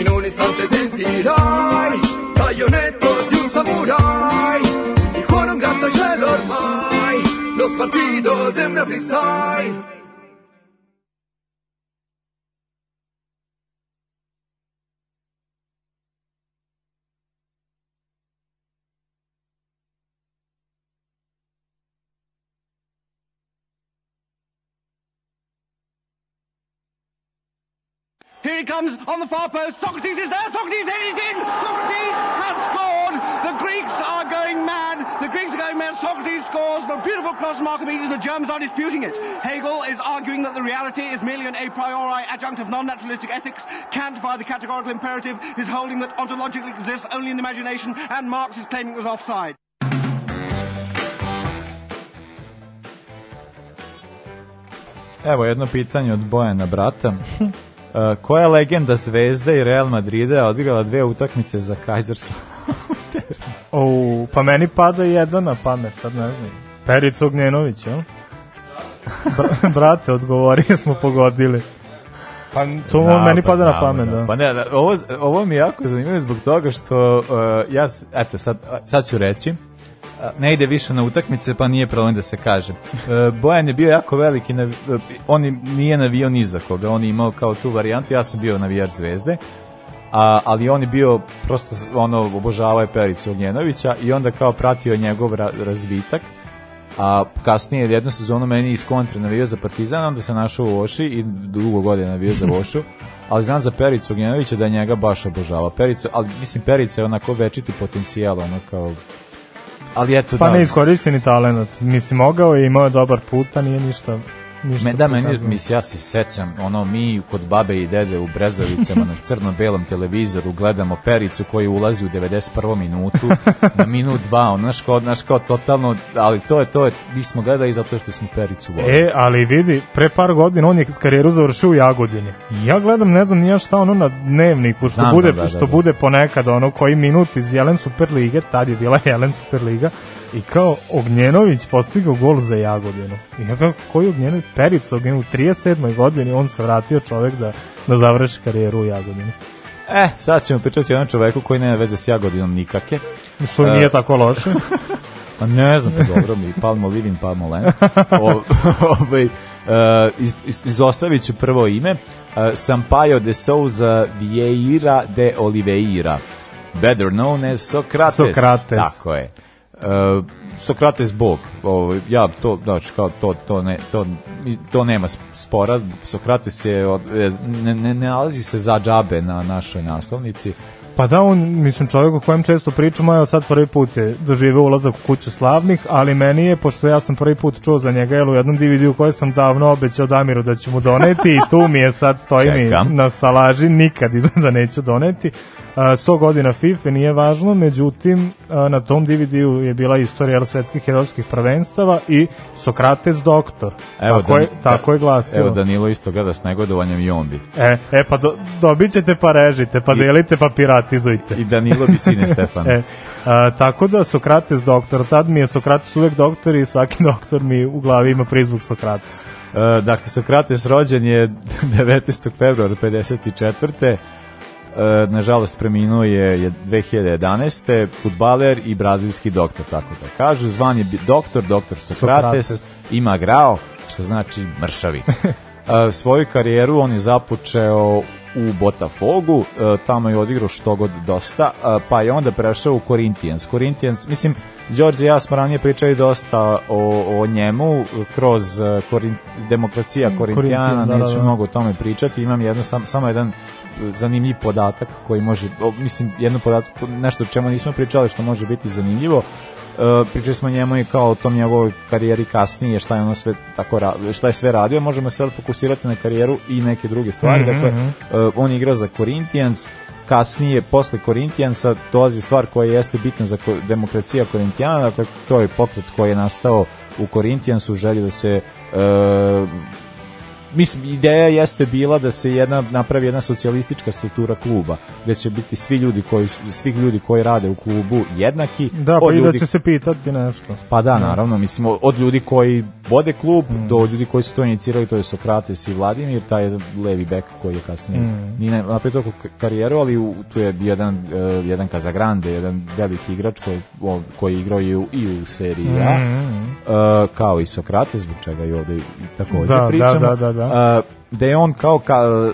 in un istante sentirai taglionetto di un samurai, partidos en mi freestyle. Here he comes on the far post. Socrates is there. Socrates he's in. Socrates has scored. The Greeks are going mad. The Greeks are going mad. Socrates scores. The beautiful cross from Archimedes. The Germans are disputing it. Hegel is arguing that the reality is merely an a priori adjunct of non-naturalistic ethics. Kant, by the categorical imperative, is holding that ontologically exists only in the imagination, and Marx is claiming it was offside. Evo jedno pitanje od Bojana brata. Uh, koja legenda Zvezde i Real Madrida odigrala dve utakmice za Kaiserslav? O, pa meni pada jedan na pamet, sad ne znam. Perica Ognjenović, jel? Bra brate, odgovori, smo pogodili. Pa to Da, meni pa pada na pamet, da. Pa ne, da, ovo, ovo mi je jako zanimljivo zbog toga što uh, ja, eto, sad, sad ću reći, ne ide više na utakmice, pa nije problem da se kaže. Uh, Bojan je bio jako veliki, uh, on nije navio ni za koga, on je imao kao tu varijantu, ja sam bio navijač zvezde, a, ali on je bio prosto ono obožavao je Pericu Ognjenovića i onda kao pratio njegov ra, razvitak a kasnije jednu sezonu meni iz kontra navio za Partizan, onda se našao u Oši i dugo godina navio za Vošu, ali znam za Pericu Ognjenovića da njega baš obožava. Perica, ali mislim Perica je onako večiti potencijal, ono kao ali eto Pa da, ne iskoristini talent. Mislim, mogao je, imao je dobar put, a nije ništa Me, da, meni, mislim, ja se sećam, ono, mi kod babe i dede u Brezovicama na crno-belom televizoru gledamo Pericu koji ulazi u 91. minutu, na minut dva, ono, znaš kao, znaš kao totalno, ali to je, to je, mi smo gledali zato što smo Pericu volili. E, ali vidi, pre par godina on je karijeru završio u Jagodini. Ja gledam, ne znam nija šta ono na dnevniku, što, Znam, bude, da, da, što da. bude ponekad ono koji minut iz Jelen Superlige, tad je bila Jelen Superliga, i kao Ognjenović postigao gol za Jagodinu. I ja kao, koji Ognjenović? Perica Ognjenović, u 37. godini on se vratio čovek da, da završi karijeru u Jagodini. E, sad ćemo pričati o jednom čoveku koji nema veze s Jagodinom nikake. Što nije tako loše. Pa ne znam, pa dobro mi, Palmo Livin, Palmo Len. Ovaj, uh, iz, iz, izostavit ću prvo ime. Uh, Sampaio de Souza Vieira de Oliveira. Better known as Socrates. Sokrates. Tako je. Uh, Sokrates Bog. Ovo, ja to, znači, kao to, to, ne, to, to nema spora. Sokrates je, ne, ne, ne nalazi se za džabe na našoj naslovnici. Pa da, on, mislim, čovjek o kojem često pričamo, evo sad prvi put je doživeo ulazak u kuću slavnih, ali meni je, pošto ja sam prvi put čuo za njega, jel, u jednom DVD-u koji sam davno obećao Damiru da ću mu doneti i tu mi je sad, stoji Čekam. mi na stalaži, nikad izgleda neću doneti. A, 100 godina FIFA nije važno, međutim, na tom DVD-u je bila istorija svetskih herojskih prvenstava i Sokrates doktor. tako, je, tako je glasilo. Evo Danilo isto gleda s negodovanjem i on bi. E, e pa do, dobit ćete pa režite, pa I- delite pa piratizujte. I Danilo bi sine Stefan. e, a, tako da Sokrates doktor, tad mi je Sokrates uvek doktor i svaki doktor mi u glavi ima prizvuk Sokrates. E, dakle, Sokrates rođen je 19. februara 54. E, nažalost preminuo je, je 2011. futbaler i brazilski doktor, tako da kažu. Zvan je doktor, doktor Sokrates, Sokrates. ima grao, što znači mršavi. E, svoju karijeru on je započeo u Botafogu, e, tamo je odigrao što god dosta, e, pa je onda prešao u Corinthians. Corinthians, mislim, Đorđe i ja smo ranije pričali dosta o, o njemu kroz korin, demokracija Mm, Korintijana, Corinthian, da, da, neću da. mnogo o tome pričati, imam jedno, sam, samo jedan zanimljiv podatak koji može, mislim, jedno podatak, nešto o čemu nismo pričali što može biti zanimljivo, Uh, pričali smo njemu i kao o tom njegovoj karijeri kasnije, šta je ono sve tako ra- šta je sve radio, možemo se sad fokusirati na karijeru i neke druge stvari. Mhm, Dakle, mhm. uh, on je igrao za Corinthians, kasnije, posle Corinthiansa, dolazi stvar koja jeste bitna za demokracija Korintijana, dakle, to je pokret koji je nastao u Corinthiansu, u želji da se uh, mislim, ideja jeste bila da se jedna napravi jedna socijalistička struktura kluba, gde će biti svi ljudi koji svih ljudi koji rade u klubu jednaki. Da, pa i da ljudi će se pitati nešto. Pa da, naravno, mislim, od ljudi koji vode klub Mm. do ljudi koji su to inicirali, to je Sokrates i Vladimir, taj levi bek koji je kasnije Mm. nije napravio toliko karijeru, ali u, tu je bio jedan, eh, jedan Casagrande, jedan veliki igrač koji, o- koji je igrao i u, i u seriji A, Mm. eh, kao i Sokrates, zbog čega i ovde i takođe Da, da, pričamo. da, da, da. Eh, da je on kao ka,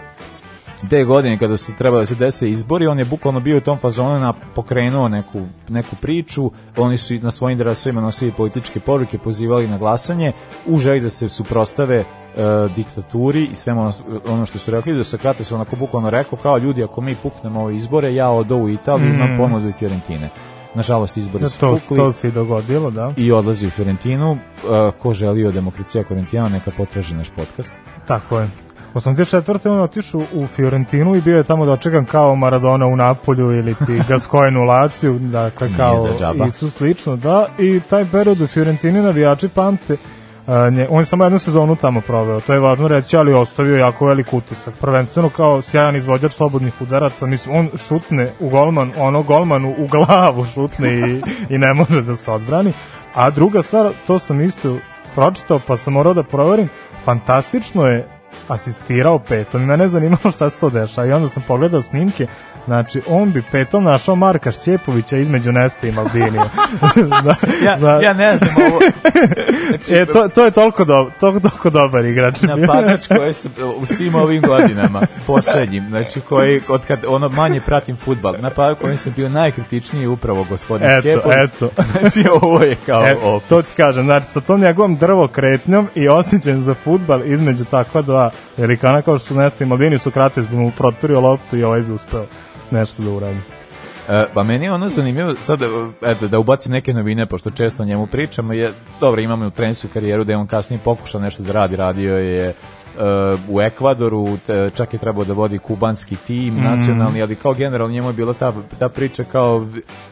te godine kada su trebali da se dese izbori, on je bukvalno bio u tom fazonu na pokrenuo neku, neku priču, oni su na svojim drasovima nosili političke poruke, pozivali na glasanje, u želji da se suprostave e, diktaturi i sve ono, ono što su rekli, da Sokrates onako bukvalno rekao kao ljudi, ako mi puknemo ove izbore, ja odo u Italiju, imam Mm. ponudu i Fiorentine. Nažalost, izbori Da, su to, pukli to se i dogodilo, da. i odlazi u Fiorentinu. E, ko želi o demokracija Korintijana, neka potraži naš podcast. Tako je. 84. on otišao u Fiorentinu i bio je tamo dočekan kao Maradona u Napolju ili ti Gascoigne u Laciju, dakle kao. Isus slično, da, i taj period u Fiorentini navijači pamte a, nje, on je samo jednu sezonu tamo proveo, to je važno reći, ali ostavio jako velik utisak. Prvenstveno kao sjajan izvođač slobodnih udaraca, mislim, on šutne u golman, ono golmanu u glavu šutne i, i ne može da se odbrani. A druga stvar, to sam isto pročitao, pa sam morao da proverim, fantastično je asistirao petom i mene je zanimalo šta se to dešava. I onda sam pogledao snimke znači on bi petom našao Marka Šćepovića između Neste i Maldinija da, Ja, ja ne znam ovo. Znači, e, to, to je toliko, do, to, toliko dobar igrač napadač koji se u svim ovim godinama poslednjim, znači koji od kad ono manje pratim fudbal, napadač koji sam bio najkritičniji je upravo gospodin Eto, Ćepović. eto. Znači ovo je kao E, opis. to ti kažem, znači sa tom njegovom drvo kretnjom i osjećajem za futbal između takva dva velikana kao što su Nesta i Maldini su krate zbog mu proturio loptu i ovaj bi uspeo nešto da uradi. E, pa meni je ono zanimljivo, sad eto, da ubacim neke novine, pošto često o njemu pričamo, je, dobro, imamo u trenersku karijeru da je on kasnije pokušao nešto da radi, radio je e, u Ekvadoru, te, čak je trebao da vodi kubanski tim, Mm. nacionalni, ali kao generalno njemu je bila ta, ta priča kao,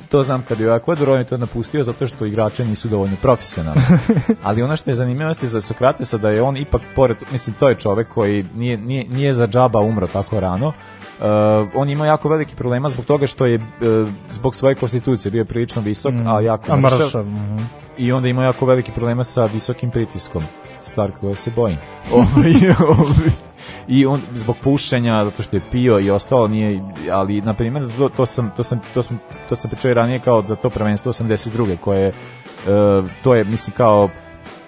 to znam kad je u Ekvadoru, on je to napustio zato što igrači nisu dovoljno profesionalni. ali ono što je zanimljivo jeste za Sokratesa da je on ipak pored, mislim to je čovek koji nije, nije, nije za džaba umro tako rano, Uh, on ima jako veliki problema zbog toga što je uh, zbog svoje konstitucije bio prilično visok, Mm. a jako A mršav. mršav, mhm. I onda ima jako veliki problema sa visokim pritiskom. Stvar koje se bojim. Ovaj, I on zbog pušenja, zato što je pio i ostalo nije, ali na primjer to, to sam to sam to sam to sam pričao i ranije kao da to prvenstvo 82. koje je, uh, to je mislim kao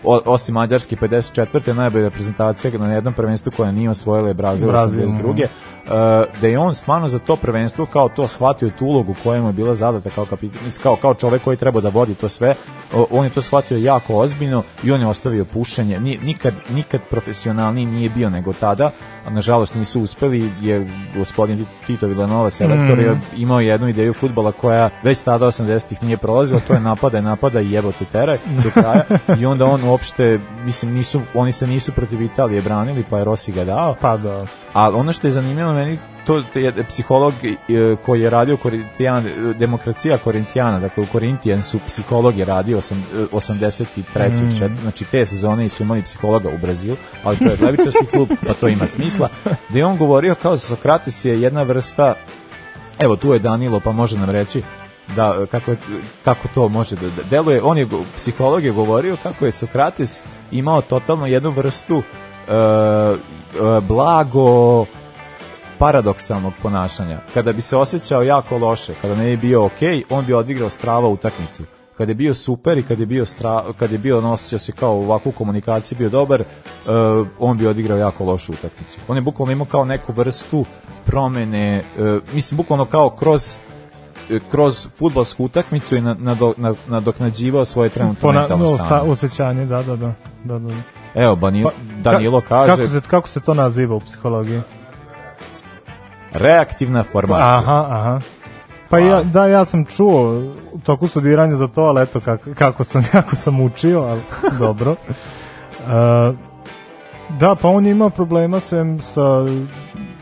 o- osim Mađarske 54. najbolja reprezentacija na jednom prvenstvu koja nije osvojila je Brazil Brazil, 82. mhm. Da je on stvarno za to prvenstvo kao to shvatio tu ulogu koja mu je bila zadata kao kapitan, kao, kao čovek koji treba da vodi to sve, on je to shvatio jako ozbiljno i on je ostavio pušenje, nikad, nikad profesionalniji nije bio nego tada, a nažalost nisu uspeli, je gospodin Tito- Villanova selektor Mm. je imao jednu ideju futbala koja već tada 80-ih nije prolazila, to je napada, napada i jebo te teraj do kraja i onda on uopšte, mislim, nisu, oni se nisu protiv Italije branili, pa je Rossi ga dao. Pa da. Ali ono što je zanimljivo meni, to je psiholog e, koji je radio Korintijan, demokracija Korintijana, dakle u Korintijansu psiholog je radio osam- e, 83. Mm. čet- znači te sezone su imali psihologa u Brazilu, ali to je levičarski klub, pa to ima smisla, da je on govorio kao da Sokrates je jedna vrsta Evo tu je Danilo pa može nam reći da e, kako, je- kako to može da, da deluje. On je psiholog je govorio kako je Sokrates imao totalno jednu vrstu e, e, blago paradoksalnog ponašanja. Kada bi se osjećao jako loše, kada ne bi bio ok, on bi odigrao strava utakmicu. Kada je bio super i kada je bio stra, kada je bio on osjećao se kao u ovakvu komunikaciju bio dobar, e, on bi odigrao jako lošu utakmicu. On je bukvalno imao kao neku vrstu promene, e, mislim bukvalno kao kroz e, kroz fudbalsku utakmicu i na, nado- na, nadoknađivao svoje trenutno Pona, mentalno no, stanje. sta, osjećanje, da, da, da. da, da. Evo, Banilo, Pa, Danilo ka- kaže Kako se, kako se to naziva u psihologiji? Reaktivna formacija. Aha, aha. Pa ja, da, ja sam čuo u toku studiranja za to, ali eto kako, kako sam, jako sam učio, ali dobro. E, da, pa on je imao problema sem sa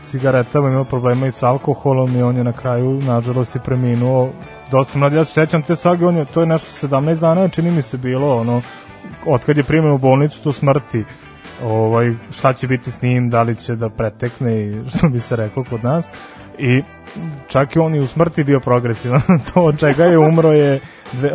cigaretama, imao problema i sa alkoholom i on je na kraju, nažalost, i preminuo dosta mlad. Ja se sećam te sage, on je, to je nešto 17 dana, čini mi se bilo, ono, otkad je primjen u bolnicu do smrti, ovaj, šta će biti s njim, da li će da pretekne i što bi se reklo kod nas. I čak i on i u smrti bio progresivan. to od čega je umro je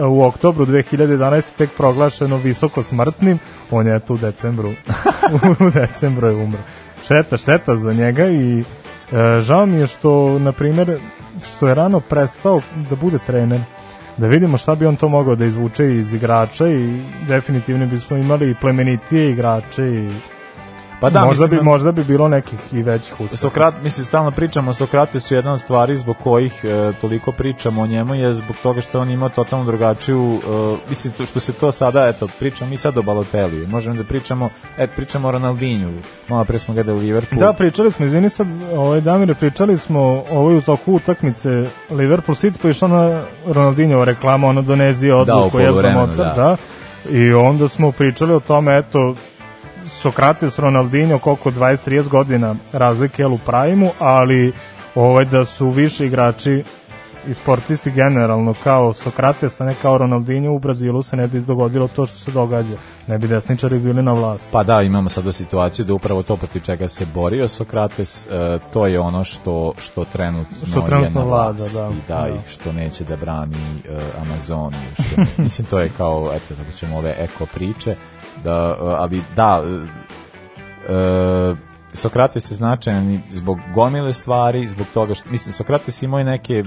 u oktobru 2011. tek proglašeno visoko smrtnim. On je tu u decembru. u decembru je umro. Šteta, šteta za njega i e, žao mi je što, na primjer, što je rano prestao da bude trener da vidimo šta bi on to mogao da izvuče iz igrača i definitivno bismo imali plemenitije igrače i Pa da, možda, mislim, bi, možda bi bilo nekih i većih uspeha. Sokrat, mislim, stalno pričamo o Sokratesu, jedna od stvari zbog kojih e, toliko pričamo o njemu je zbog toga što on ima totalno drugačiju, e, mislim, to što se to sada, eto, pričamo mi sad o Baloteliju, možemo da pričamo, eto, pričamo o Ronaldinju, malo pre smo gledali Liverpool. Da, pričali smo, izvini sad, ovaj Damire, pričali smo ovoj u toku utakmice Liverpool City, pa išla na Ronaldinjova reklama, ono donezio Da, u odluku, je za poluvremenu, Mozart, da. da. I onda smo pričali o tome, eto, Sokrates, Ronaldinho, koliko 20-30 godina razlike u pravimu, ali ovaj, da su više igrači i sportisti generalno kao Sokrates, a ne kao Ronaldinho u Brazilu se ne bi dogodilo to što se događa. Ne bi desničari bili na vlasti. Pa da, imamo sada situaciju da upravo to protiv čega se borio Sokrates, e, to je ono što što trenutno, Što trenutno je na vlada, vlasti, da. da, Da. i što neće da brani e, Amazoniju, što mislim to je kao eto tako ćemo ove eko priče, da ali da e, Sokrates je značajan zbog gomile stvari, zbog toga što mislim Sokrates imao i neke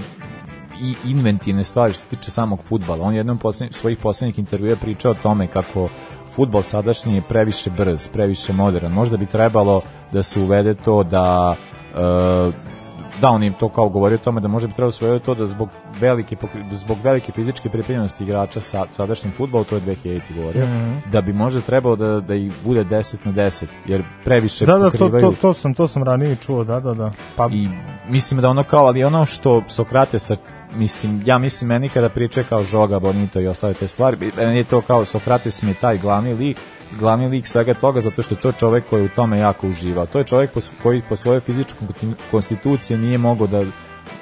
i inventivne stvari što se tiče samog futbala. On je jednom poslednjih svojih poslednjih intervjua pričao o tome kako futbol sadašnji je previše brz, previše modern. Možda bi trebalo da se uvede to da e, da on im to kao govorio o tome da možda bi trebalo sve to da zbog velike zbog velike fizičke pripremljenosti igrača sa sadašnjim fudbalu to je 2000 govorio Mhm. da bi možda trebalo da da ih bude 10 na 10 jer previše Da, da, to, pokrivaju to, to, sam, to sam ranije čuo, da, da, da. Pa, i mislim da ono kao, ali ono što Sokratesa mislim, ja mislim meni kada priča kao Žoga, Bonito i ostale te stvari, meni je to kao Sokrates mi je taj glavni lik, glavni lik svega toga zato što je to čovek koji je u tome jako uživao. To je čovek koji po svojoj fizičkoj konstituciji nije mogao da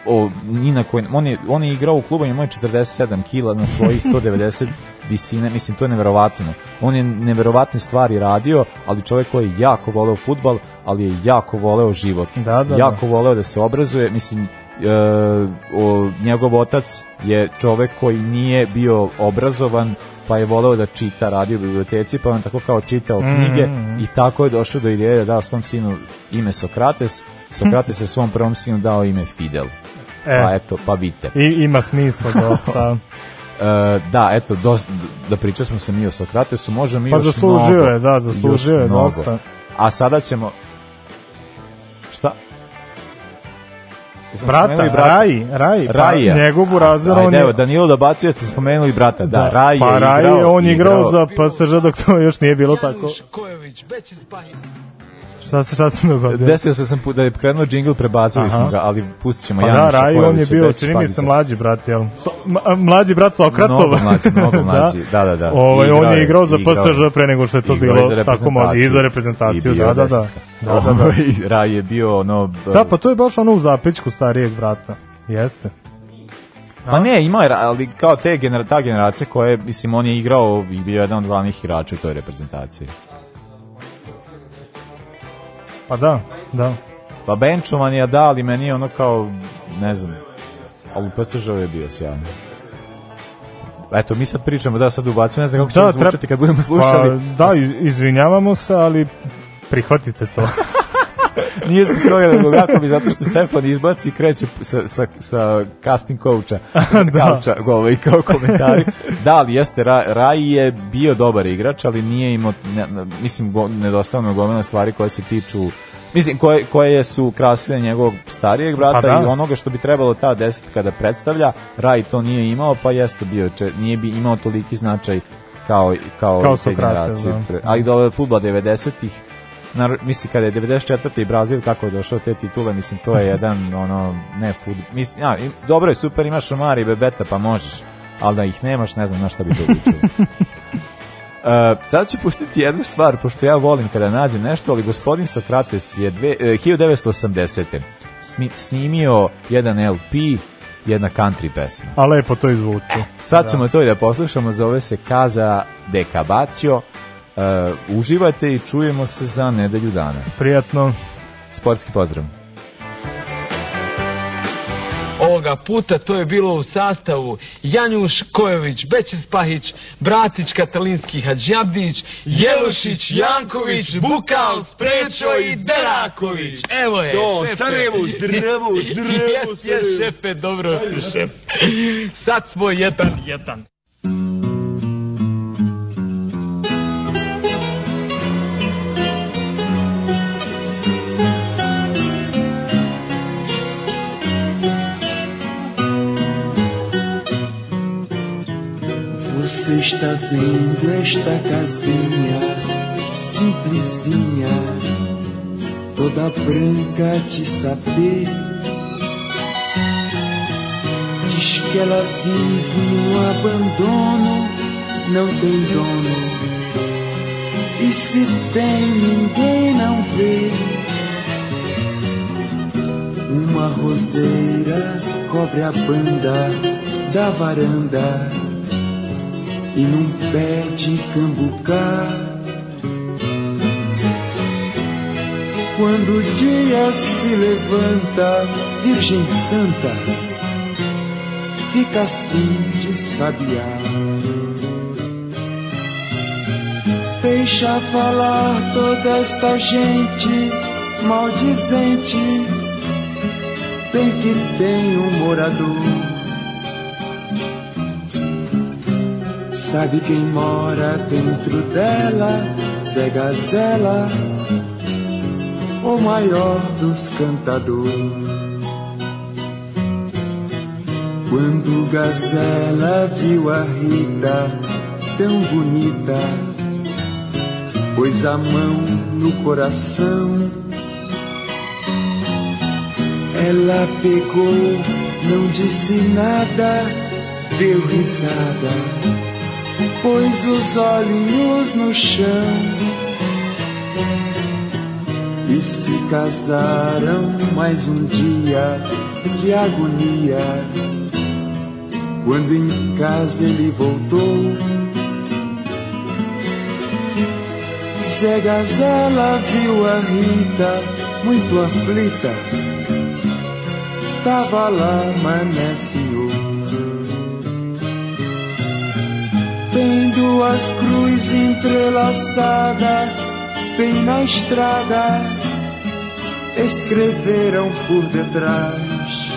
o, ni na koji, on je, on je igrao u klubu, imao je 47 kila na svojih 190 visine, mislim, to je neverovatno. On je neverovatne stvari radio, ali čovjek koji je jako voleo futbal, ali je jako voleo život. Da, da, jako voleo da se obrazuje, mislim, e, o, njegov otac je čovek koji nije bio obrazovan, pa je voleo da čita, radio u biblioteci, pa on tako kao čitao Mhm, knjige mhm. i tako je došao do ideje da da svom sinu ime Sokrates, Sokrates je svom prvom sinu dao ime Fidel. E. Pa eto, pa vidite. I ima smisla dosta. E, da, eto, dosta, da pričali smo se mi o Sokratesu, možemo Pa još zaslužio mnogo, je, da, zaslužio je mnogo. dosta. A sada ćemo... Brata, spomenuli Raji, Raji, pa njegov burazer, Ajde, on je- evo, Danilo dobacuje, ste spomenuli brata. Da, Raj je pa Raj igrao... je on igrao za PSG dok to još nije bilo tako. Kojović, Bećis Pahin. Šta se šta se dogodilo? Desio se sam da je krenuo džingl, prebacili Aha. smo ga, ali pustit ćemo Pa da, Januša Raj, on je bio, čini mi se, mlađi brat, jel? So, mlađi brat Sokratov. Mnogo mlađi, mnogo mlađi, da, da, da. Ovaj, Igrao on je igrao za. PSG pre nego što je to bilo tako mlađi. I za reprezentaciju, da, da, da. desetka. Da, da, da. Ovaj, Raj je bio ono... Da, pa to je baš ono u zapećku starijeg brata. Jeste. Pa ne, imao je, ali kao te genera, ta generacija koja je, mislim, on je igrao i bio jedan od glavnih igrača u toj reprezentaciji. Pa da, da. Pa benčovan je, da, ali meni je ono kao, ne znam, ali u PSG-u je bio sjajno. Eto, mi sad pričamo, da, sad ubacimo, ne znam kako da, treba- zvučati kad budemo slušali. Pa, da, iz- izvinjavamo se, ali prihvatite to. Nije zbog toga nego kako bi, zato što Stefan izbaci i kreće sa, sa, sa casting coacha, kauča, ovaj, kao komentari. Da, ali jeste, Ra, Raj je bio dobar igrač, ali nije imao, ne, mislim, go, nedostavno gomena stvari koje se tiču Mislim, koje, koje su krasile njegovog starijeg brata Pa da. i onoga što bi trebalo ta desetka da predstavlja, Raj to nije imao, pa jeste bio, če, nije bi imao toliki značaj kao, kao, Kao i te generacije. da. Ali do futbol 90-ih, Nar, mislim kada je 94. i Brazil kako je došao te titule, mislim to je jedan ono ne fud, mislim ja, dobro je super imaš Omar i Bebeta pa možeš, ali da ih nemaš ne znam na šta bi to ličilo. Uh, sad ću pustiti jednu stvar, pošto ja volim kada nađem nešto, ali gospodin Sokrates je dve, eh, 1980. Smi, snimio jedan LP, jedna country pesma. A lepo to izvuče. Sad ćemo to i da poslušamo, zove se Kaza de Cabacio. Uh, uživajte i čujemo se za nedelju dana. Prijatno. Sportski pozdrav. Ovoga puta to je bilo u sastavu Janjuš Kojović, Bećis Pahić, Bratić Katalinski Hadžabdić, Jelušić, Janković, Bukal, Sprečo i Deraković. Evo je, Do, šefe. Sarajevo, zdravo, zdravo, Jes, šefe, dobro šef. Sad smo jedan, jedan. Você está vendo esta casinha simplesinha, toda branca de saber. Diz que ela vive no abandono, não tem dono. E se tem, ninguém não vê. Uma roseira cobre a banda da varanda e num pé de cambucá. Quando o dia se levanta, Virgem Santa, fica assim de sabiá. Deixa falar toda esta gente maldizente, bem que tem um morador. Sabe quem mora dentro dela? Zé Gazela, o maior dos cantadores. Quando Gazela viu a Rita tão bonita, pôs a mão no coração. Ela pegou, não disse nada, deu risada, pôs os olhinhos no chão e se casaram mais um dia. Que agonia! Quando em casa ele voltou, Zé Gazela viu a Rita muito aflita. Tava lá, mané Tem duas cruzes entrelaçadas, bem na estrada. Escreveram por detrás.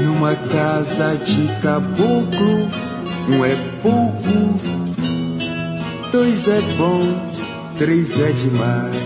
Numa casa de caboclo, um é pouco, dois é bom, três é demais.